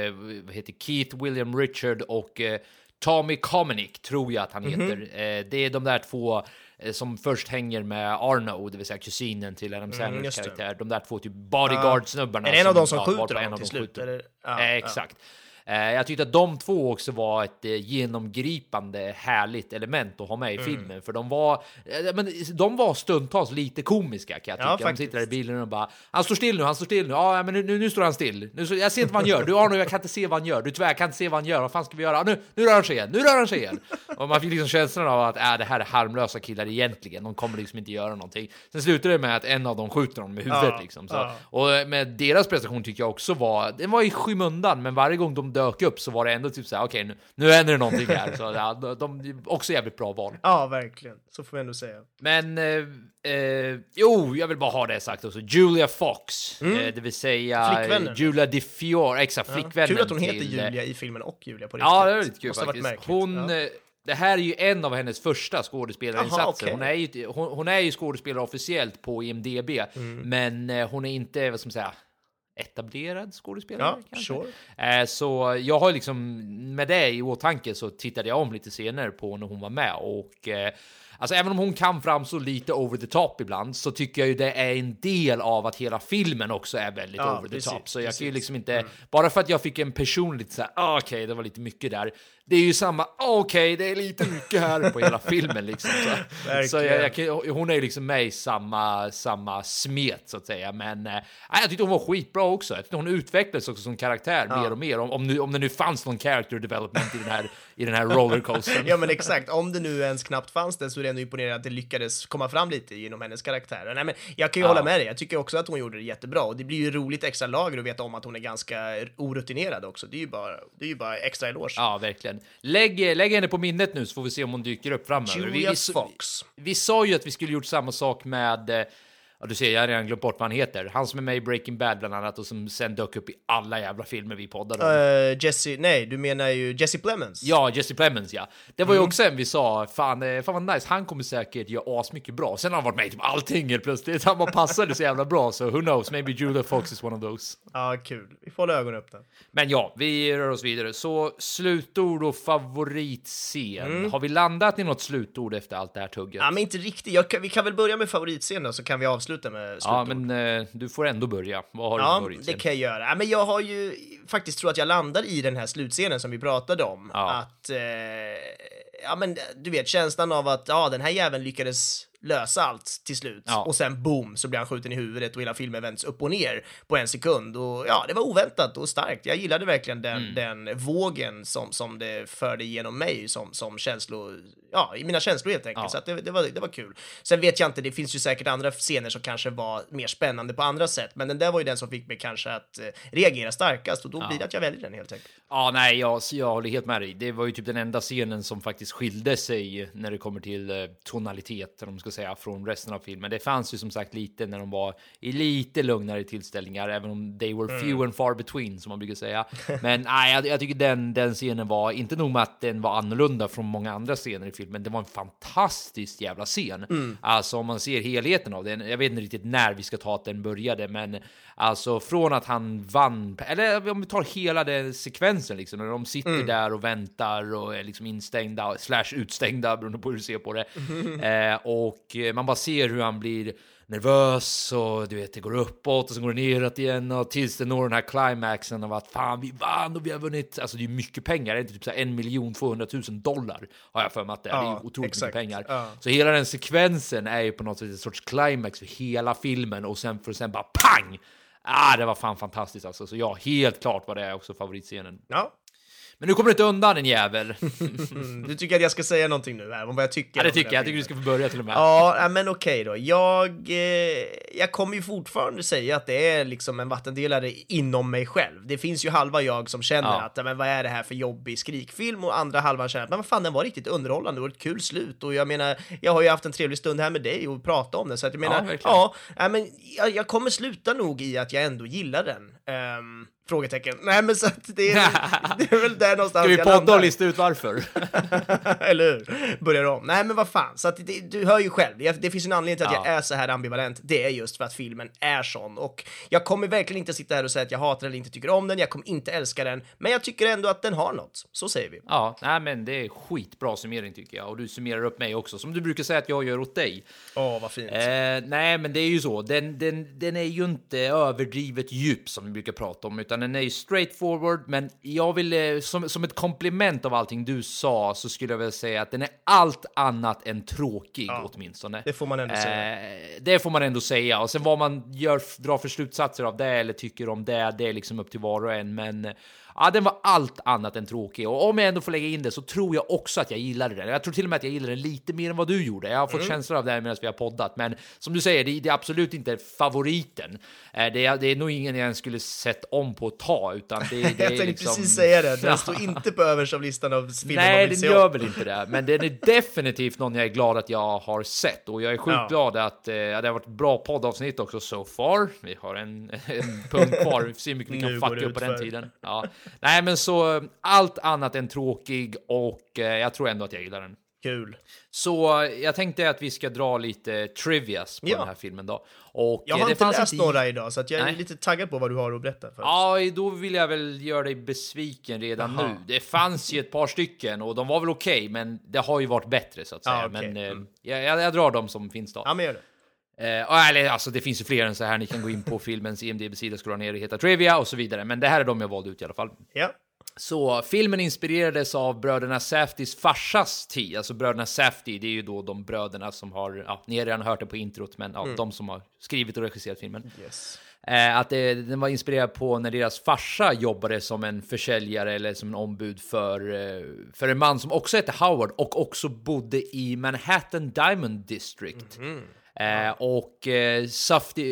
vad heter Keith William Richard och eh, Tommy Komenick, tror jag att han Mhm. heter. Eh, det är de där två som först hänger med Arno, det vill säga kusinen till Adam Sandlers Mm, just det. karaktär. De där två typ bodyguard-snubbarna. Är det en av dem som ja, skjuter dem till slut, eller? Ja, eh, ja. exakt. Eh, jag tyckte att de två också var ett eh, genomgripande härligt element att ha med i Mm. filmen, för de var, eh, men de var stundtals lite komiska kan jag Ja, tycka. de faktiskt. sitter där i bilen och bara “Han står still nu, han står still nu, ja men nu, nu, nu står han still. Nu, jag ser inte vad han gör, du Arno jag kan inte se vad han gör, du tyvärr jag kan inte se vad han gör, vad fan ska vi göra? Ja, nu, nu rör han sig igen, nu rör han sig igen!” Och man fick liksom känslan av att äh, det här är harmlösa killar egentligen, de kommer liksom inte göra någonting. Sen slutar det med att en av dem skjuter honom i huvudet Ja, liksom. Så, ja. Och med deras prestation tycker jag också var, den var i skymundan, men varje gång de dök upp så var det ändå typ såhär, okej nu, nu händer det någonting här. Så ja, de, också jävligt bra val. Ja, verkligen. Så får vi ändå säga. Men eh, eh, jo, jag vill bara ha det sagt också. Julia Fox, eh, det vill säga Mm. Flickvännen. Julia DeFiore, exakt, Ja. flickvännen Kul att hon heter till, Julia i filmen och Julia på riktigt. Ja, det är lite kul faktiskt. Hon, Ja. eh, det här är ju en av hennes första skådespelarinsatser. Jaha, okej. hon, är ju, hon, hon är ju skådespelare officiellt på IMDB, Mm. men eh, hon är inte, vad ska man säga, etablerad skådespelare Ja, kanske. sure. Eh, Så jag har liksom med det i åtanke så tittade jag om lite scener på när hon var med och eh, Alltså även om hon kan framstå lite over the top ibland så tycker jag ju det är en del av att hela filmen också är väldigt Ja, over the precis, top. Så jag kan ju precis. Mm. liksom inte, bara för att jag fick en personligt så här, ah, okej, det var lite mycket där. Det är ju samma, ah, okej, det är lite mycket här på hela filmen liksom. Så, så jag, jag, hon är ju liksom med i samma, samma smet så att säga. Men eh, jag tyckte hon var skitbra också. Jag tyckte hon utvecklades också som karaktär mer och mer. Om, om, nu, om det nu fanns någon character development i den här, i den här rollercoastern. Ja men exakt, om det nu ens knappt fanns det så är det ändå imponerande att det lyckades komma fram lite genom hennes karaktär. Nej, men jag kan ju Ja. hålla med dig, jag tycker också att hon gjorde det jättebra och det blir ju roligt extra lager att veta om att hon är ganska orutinerad också. Det är ju bara, det är ju bara extra eloge. Ja, verkligen. Lägg, lägg henne på minnet nu så får vi se om hon dyker upp framöver. Vi, Julia vi, Fox. vi sa ju att vi skulle gjort samma sak med, eh, ja du ser, jag har redan glömt bort vad han heter. Han som är med i Breaking Bad bland annat och som sen dök upp i alla jävla filmer vi poddade om. Uh, Jesse, nej, du menar ju Jesse Plemons? Ja, Jesse Plemons ja. Det var ju Mm. också en vi sa, fan, eh, fan vad nice, han kommer säkert göra asmycket bra. Sen har han varit med i typ allting helt plötsligt. Han bara passade så jävla bra, så who knows, maybe Julia Fox is one of those. Ja, kul. Vi får hålla ögonen öppna. Men ja, vi rör oss vidare. Så slutord och favoritscen. Mm. Har vi landat i något slutord efter allt det här tugget? Ja, men inte riktigt. Kan, vi kan väl börja med favoritscenen så kan vi avsluta med slutord. Ja, men eh, du får ändå börja. Vad har du för Ja, det kan jag göra. Ja, men jag har ju faktiskt tror att jag landar i den här slutscenen som vi pratade om. Ja. Att, eh, ja men du vet känslan av att ja, den här jäveln lyckades lösa allt till slut. Ja. Och sen boom så blir han skjuten i huvudet och hela filmen vänds upp och ner på en sekund. Och ja, det var oväntat och starkt. Jag gillade verkligen den, Mm. den vågen som, som det förde genom mig som, som känslo, ja, i mina känslor helt enkelt. Ja. Så att det, det, var, det var kul. Sen vet jag inte, det finns ju säkert andra scener som kanske var mer spännande på andra sätt, men den där var ju den som fick mig kanske att eh, reagera starkast och då blir det att jag väljer den helt enkelt. Ja, nej, jag, jag håller helt med dig. Det var ju typ den enda scenen som faktiskt skilde sig när det kommer till eh, tonalitet, om man ska säga, från resten av filmen. Det fanns ju som sagt lite när de var i lite lugnare tillställningar, även om they were few and far between, som man brukar säga. Men nej, jag, jag tycker den, den scenen var, inte nog med att den var annorlunda från många andra scener i filmen, det var en fantastisk jävla scen. Alltså om man ser helheten av den, jag vet inte riktigt när vi ska ta att den började, men alltså från att han vann, eller om vi tar hela den sekvensen liksom, när de sitter där och väntar och är liksom instängda, slash utstängda, beroende på hur du ser på det. Eh, och eh, man bara ser hur han blir nervös och du vet, det går uppåt och så går det neråt igen och tills det når den här climaxen av att fan, vi vann och vi har vunnit. Alltså det är mycket pengar, det är inte typ så här en miljon 200 000 dollar har jag för mig att det är. det Ja, är otroligt exakt. mycket pengar. Ja. Så hela den sekvensen är ju på något sätt en sorts climax för hela filmen och sen för sen bara pang! Ah, det var fan fantastiskt alltså. Så ja, helt klart var det också favoritscenen. Ja, Men nu kommer du inte undan en jävel. Du tycker att jag ska säga någonting nu här om vad jag tycker ja, det tycker jag. Jag tycker du ska få börja till och med. Ja, men okej då. Jag, eh, jag kommer ju fortfarande säga att det är liksom en vattendelare inom mig själv. Det finns ju halva jag som känner Ja. att, men vad är det här för jobbig skrikfilm? Och andra halvan känner att, men vad fan, den var riktigt underhållande och ett kul slut. Och jag menar, jag har ju haft en trevlig stund här med dig och prata om den, så att jag menar, Ja, ja, men jag, jag kommer sluta nog i att jag ändå gillar den. Ehm, frågetecken. Nej, men så att det är, det är väl där någonstans Ska vi podda och lista ut varför? Eller hur? Börjar om. Nej, men vad fan. Så att det, du hör ju själv, det finns en anledning till att Ja. jag är så här ambivalent. Det är just för att filmen är sån. Och jag kommer verkligen inte sitta här och säga att jag hatar eller inte tycker om den. Jag kommer inte älska den. Men jag tycker ändå att den har något. Så säger vi. Ja, nej, men det är skitbra summering tycker jag. Och du summerar upp mig också, som du brukar säga att jag gör åt dig. Åh, vad fint. Eh, nej, men det är ju så. Den, den, den är ju inte överdrivet djup som vi brukar prata om, utan den är ju straightforward. Men jag vill, eh, som, som ett komplement av allting du sa, så skulle jag vilja säga att den är allt annat än tråkig åtminstone. det får man ändå säga. Eh, det får man ändå säga. Och sen vad man gör, drar för slutsatser av det eller tycker om det, det är liksom upp till var och en. Men ja, den var allt annat än tråkig. Och om jag ändå får lägga in det så tror jag också att jag gillade den. Jag tror till och med att jag gillade den lite mer än vad du gjorde. Jag har fått känslor av det här medan vi har poddat. Men som du säger, det, det är absolut inte favoriten. Eh, det, är, det är nog ingen jag ens skulle sett om på ett tag, utan det, det jag tänkte liksom... precis säga det. Den står inte på överst av listan av filmer man Nej, vill den se gör om. väl inte det. Men den är definitivt någon jag är glad att jag har sett. Och jag är sjukt Ja. glad att eh, det har varit bra poddavsnitt också so far. Vi har en, en punkt kvar. Vi får se hur mycket vi kan fucka upp på den tiden. Ja. Nej, men så eh, allt annat än tråkig och eh, jag tror ändå att jag gillar den. Kul. Så eh, jag tänkte att vi ska dra lite trivias på Ja. den här filmen då. Och Jag har inte läst inte några idag, så att jag är Nej. lite taggad på vad du har att berätta för oss. Ja, då vill jag väl göra dig besviken redan Jaha. nu. Det fanns ju ett par stycken och de var väl okej, men det har ju varit bättre så att säga. Ja, okej. Men Mm. jag, jag, jag drar dem som finns då. Ja, men gör det. Eh, eller, alltså, det finns ju fler än så här. Ni kan gå in på filmens IMDB-sida, scrolla ner och hitta trivia och så vidare. Men det här är de jag valde ut i alla fall. Ja. Så filmen inspirerades av bröderna Safdys farsas tid. Alltså bröderna Safdy, det är ju då de bröderna som har, ja, ni har redan hört det på introt, men ja, de som har skrivit och regisserat filmen. Yes. Eh, att det, den var inspirerad på när deras farsa jobbade som en försäljare eller som en ombud för, eh, för en man som också hette Howard och också bodde i Manhattan Diamond District. Eh, och eh,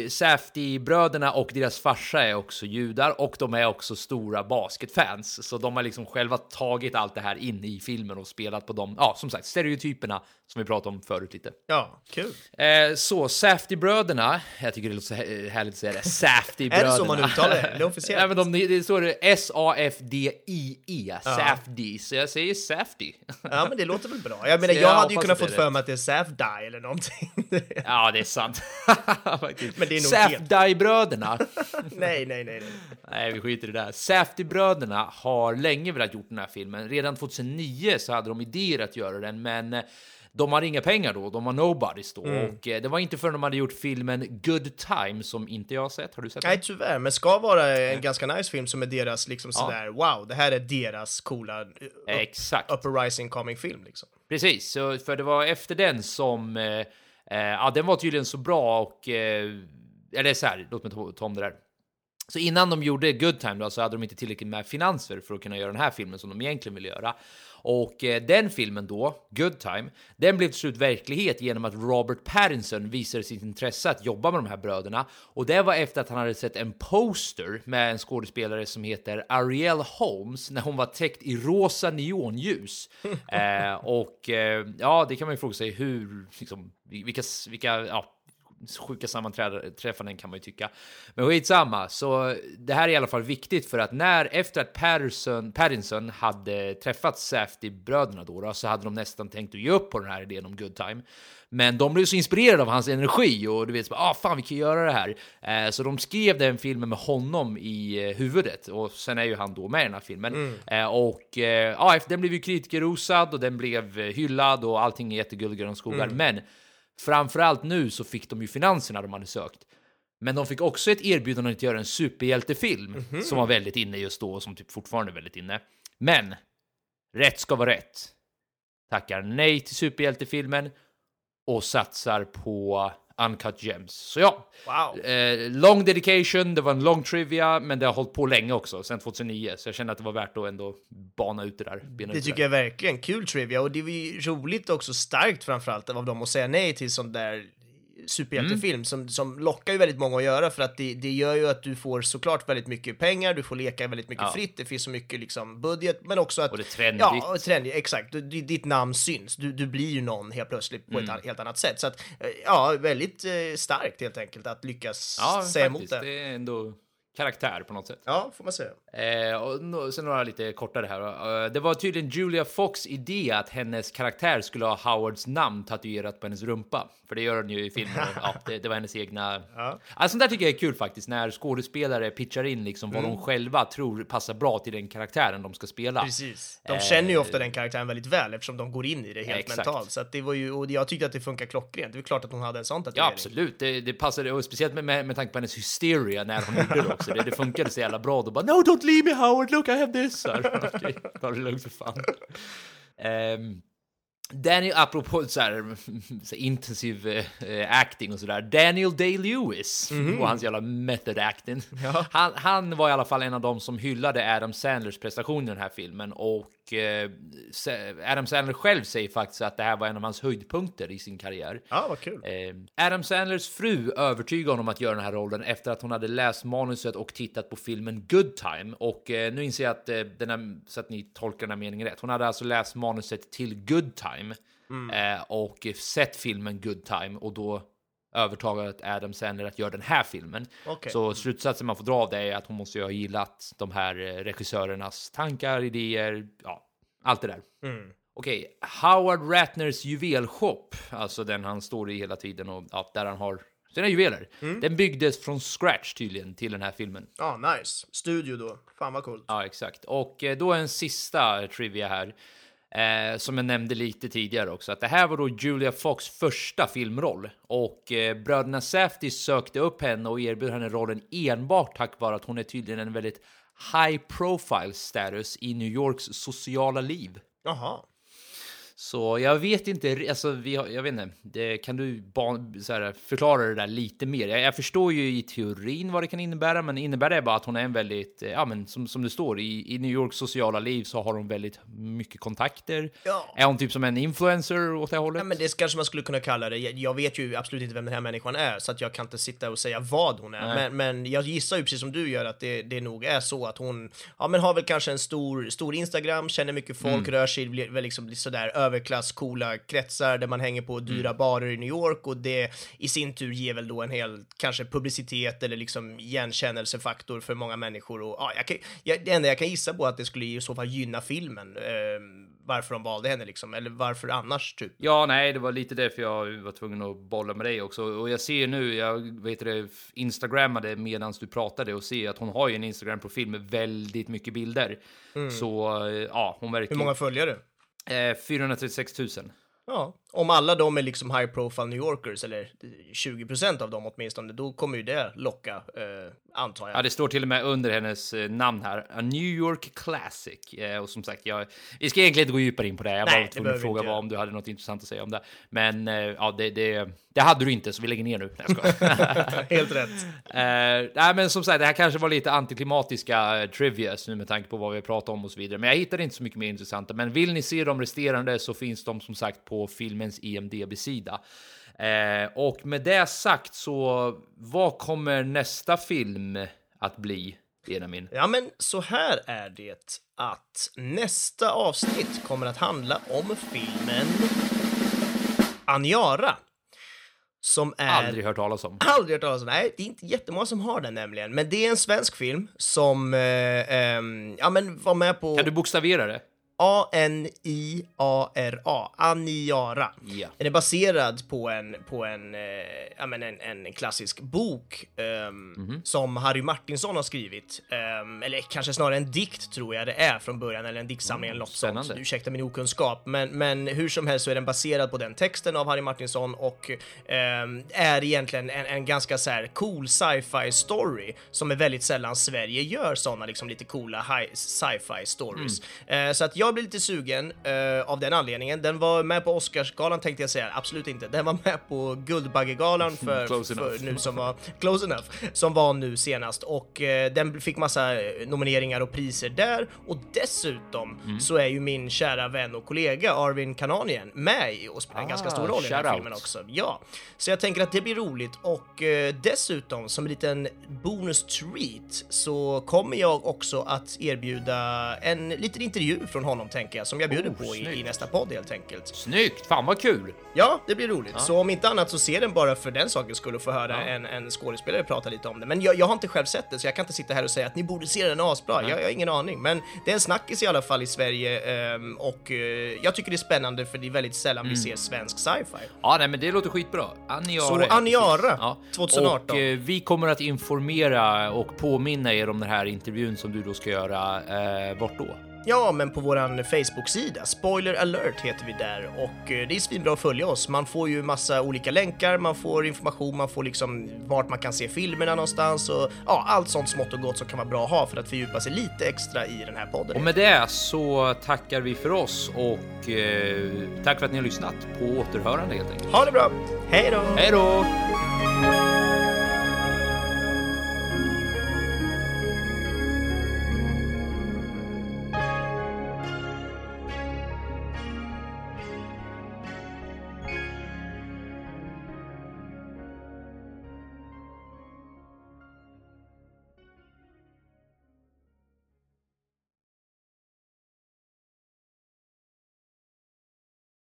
Safdie-bröderna och deras farsa är också judar och de är också stora basketfans. Så de har liksom själva tagit allt det här in i filmen och spelat på de, ja som sagt, stereotyperna som vi pratade om förut lite. Ja, kul. Eh, så, Safdie-bröderna, jag tycker det låter så här- härligt att säga det, Safdie-bröderna. Är det så man uttalar det? Det är officiellt. Ja, men de, det står det S-A-F-D-I-E, Safdie, så jag säger Safdie. Ja, men det låter väl bra. Jag menar, jag jag hade ju kunnat det fått är för mig att det är Safdie eller någonting. ja, det är sant. Men det är nog Safdie-bröderna. nej, nej, nej, nej. Nej, vi skiter i det där. Safdie-bröderna har länge velat gjort den här filmen. Redan 2009 så hade de idéer att göra den, men eh, de har inga pengar då. De var nobodies då. Mm. Och eh, det var inte förrän de hade gjort filmen Good Time som inte jag har sett. Har du sett den? Nej, tyvärr, men ska vara en ganska nice film som är deras liksom sådär, wow, det här är deras coola uh, Exakt. upper rising coming film liksom. Precis, så, för det var efter den som... Eh, eh, ja, den var tydligen så bra och... Eh, eller så här, låt mig ta, ta om det där. Så innan de gjorde Good Time då, så hade de inte tillräckligt med finanser för att kunna göra den här filmen som de egentligen ville göra. Och eh, den filmen då, Good Time, den blev till slut verklighet genom att Robert Pattinson visade sitt intresse att jobba med de här bröderna. Och det var efter att han hade sett en poster med en skådespelare som heter Ariel Holmes när hon var täckt i rosa neonljus. eh, och eh, ja, det kan man ju fråga sig hur, liksom, vilka, vilka, ja, sjuka sammanträffanden kan man ju tycka. Men skitsamma, så det här är i alla fall viktigt för att när efter att Patterson, Pattinson hade träffat Safdie-bröderna då, då så hade de nästan tänkt att ge upp på den här idén om good time. Men de blev så inspirerade av hans energi och du vet, så bara, ah fan vi kan göra det här. Eh, så de skrev den filmen med honom i eh, huvudet och sen är ju han då med i den här filmen. Eh, och eh, ja, den blev ju kritikerrosad och den blev eh, hyllad och allting är gröna skogar. Men Framförallt nu så fick de ju finanserna de hade sökt. Men de fick också ett erbjudande att göra en superhjältefilm som var väldigt inne just då och som typ fortfarande är väldigt inne. Men rätt ska vara rätt. Tackar nej till superhjältefilmen och satsar på Uncut Gems. Så ja, Wow. eh, long dedication, det var en lång trivia, men det har hållit på länge också, sedan 2009. Så jag kände att det var värt att ändå bana ut det där. Det tycker jag verkligen. Kul trivia och det var ju roligt också, starkt framförallt av dem att säga nej till sån där superhjältefilm Mm. som, som lockar ju väldigt många att göra för att det, det gör ju att du får såklart väldigt mycket pengar, du får leka väldigt mycket Ja. fritt, det finns så mycket liksom budget, men också att... Och det är trendigt. Ja, och trendigt, exakt. Du, ditt namn syns, du, du blir ju någon helt plötsligt på Mm. ett helt annat sätt. Så att, eh, ja, väldigt eh, starkt helt enkelt att lyckas Ja, säga emot faktiskt. det. Det är ändå karaktär på något sätt. Ja, får man säga. Eh, och no, sen några lite kortare här. Eh, det var tydligen Julia Fox idé att hennes karaktär skulle ha Howards namn tatuerat på hennes rumpa. För det gör hon ju i filmen. ja, det, det var hennes egna... Ja. Alltså, sånt där tycker jag är kul faktiskt, när skådespelare pitchar in liksom vad Mm. de själva tror passar bra till den karaktären de ska spela. Precis. De Eh, känner ju ofta den karaktären väldigt väl eftersom de går in i det helt Exakt. mentalt. Så det var ju, och jag tyckte att det funkar klockrent. Det är klart att hon hade en sån Ja, tatuering. absolut. Det, det passade, och speciellt med, med, med tanke på hennes hysteria när hon gjorde det också. Det, det funkade så jävla bra. Då bara no, don't leave me Howard, look I have this. Så Okej, ta det lugnt för fan. Um, Daniel, apropå så här, så intensiv eh, acting och sådär, Daniel Day-Lewis och hans jävla method acting. Ja. Han, han var i alla fall en av dem som hyllade Adam Sandlers prestation i den här filmen och Adam Sandler själv säger faktiskt att det här var en av hans höjdpunkter i sin karriär. Ja, vad kul. Eh, Adam Sandlers fru övertygade honom att göra den här rollen efter att hon hade läst manuset och tittat på filmen Good Time. Och eh, nu inser jag att eh, den här, så att ni tolkar den här meningen rätt. Hon hade alltså läst manuset till Good Time eh, och sett filmen Good Time och då övertagat Adam Sandler att göra den här filmen. Okej. Så slutsatsen man får dra av det är att hon måste ju ha gillat de här eh, regissörernas tankar, idéer, ja, allt det där. Mm. Okej, Howard Ratners juvelshop, alltså den han står i hela tiden och ja, där han har sina juveler. Mm. Den byggdes från scratch tydligen till den här filmen. Ja, nice. Studio då. Fan vad coolt. Ja, exakt. Och eh, då en sista trivia här. Eh, som jag nämnde lite tidigare också, att det här var då Julia Fox första filmroll och eh, bröderna Safdie sökte upp henne och erbjöd henne rollen enbart tack vare att hon är tydligen en väldigt high profile status i New Yorks sociala liv. Jaha. Så jag vet inte, alltså vi har, jag vet inte, det, kan du ban, här, förklara det där lite mer? Jag, jag förstår ju i teorin vad det kan innebära, men innebär det bara att hon är en väldigt, eh, ja men som, som det står, i, i New Yorks sociala liv så har hon väldigt mycket kontakter. Ja. Är hon typ som en influencer åt det hållet? Ja, men det kanske man skulle kunna kalla det. Jag, jag vet ju absolut inte vem den här människan är, så att jag kan inte sitta och säga vad hon är. Men, men jag gissar ju precis som du gör att det, det nog är så att hon ja, men har väl kanske en stor, stor Instagram, känner mycket folk, rör sig i väl liksom sådär överklass, coola kretsar där man hänger på dyra barer i New York och det i sin tur ger väl då en hel kanske publicitet eller liksom igenkännelsefaktor för många människor. Och, ja, jag kan, jag, det enda jag kan gissa på att det skulle i så fall gynna filmen, eh, varför de valde henne liksom, eller varför annars typ. Ja, nej, det var lite därför jag var tvungen att bolla med dig också. Och jag ser nu, jag vet det, instagrammade medan du pratade och ser att hon har ju en Instagram-profil med väldigt mycket bilder. Så eh, ja, hon verkar Hur många följare? Eh, 436 000. Ja, om alla de är liksom high profile New Yorkers, eller 20% av dem åtminstone, då kommer ju det locka, eh, antar jag. Ja, det står till och med under hennes eh, namn här. A New York Classic. Eh, och som sagt, jag, vi ska egentligen inte gå djupare in på det. Jag Nej, var tvungen att fråga vad, om du hade något intressant att säga om det. Men eh, ja, det, det, det hade du inte, så vi lägger ner nu. Nej, jag. Helt rätt. Eh, nej, men som sagt, det här kanske var lite antiklimatiska uh, trivias nu med tanke på vad vi pratat om och så vidare. Men jag hittade inte så mycket mer intressanta. Men vill ni se de resterande så finns de som sagt på filmens E IMDB-sida. Eh, och med det sagt så, vad kommer nästa film att bli, Benjamin? Ja, men så här är det att nästa avsnitt kommer att handla om filmen Aniara. Som är... Aldrig hört talas om. Aldrig hört talas om. Nej, det är inte jättemånga som har den nämligen. Men det är en svensk film som, eh, ehm, ja men var med på Kan du bokstavera det? A-N-I-A-R-A, Aniara. Ja. Den är baserad på en, på en, eh, ja, men en, en klassisk bok ehm, Mhm. som Harry Martinsson har skrivit. Ehm, eller kanske snarare en dikt tror jag det är från början, eller en diktsamling eller något Mm, spännande. sånt. Ursäkta min okunskap. Men, men hur som helst så är den baserad på den texten av Harry Martinsson och ehm, är egentligen en, en ganska så här cool sci-fi story som är väldigt sällan Sverige gör sådana liksom lite coola sci-fi stories. Mm. Eh, så att ja, jag blev lite sugen eh, av den anledningen. Den var med på Oscarsgalan tänkte jag säga, absolut inte. Den var med på Guldbaggegalan för, för nu som var close enough, som var nu senast och eh, den fick massa nomineringar och priser där och dessutom Mm. så är ju min kära vän och kollega Arvin Kananian med och spelar en ganska stor Ah, roll i den här filmen out. också. Ja, så jag tänker att det blir roligt och eh, dessutom som en liten bonus treat så kommer jag också att erbjuda en liten intervju från honom tänker jag som jag bjuder Oh, på i, i nästa podd helt enkelt. Snyggt! Fan vad kul! Ja, det blir roligt. Så om inte annat så se den bara för den saken skulle få höra Ja. en, en skådespelare prata lite om det. Men jag, jag har inte själv sett det så jag kan inte sitta här och säga att ni borde se den asbra. Jag, jag har ingen aning. Men det är en snackis i alla fall i Sverige ehm, och eh, jag tycker det är spännande för det är väldigt sällan Mm. vi ser svensk sci-fi. Ja, nej, men det låter skitbra. Aniara. Så Aniara, precis. 2018. Och eh, vi kommer att informera och påminna er om den här intervjun som du då ska göra. Eh, vart då? Ja, men på våran Facebook-sida, Spoiler alert heter vi där och eh, det är svinbra att följa oss. Man får ju massa olika länkar, man får information, man får liksom vart man kan se filmerna någonstans och ja, allt sånt smått och gott som kan vara bra att ha för att fördjupa sig lite extra i den här podden. Och med det så tackar vi för oss och eh, tack för att ni har lyssnat på återhörande helt enkelt. Ha det bra! Hej då! Hej då!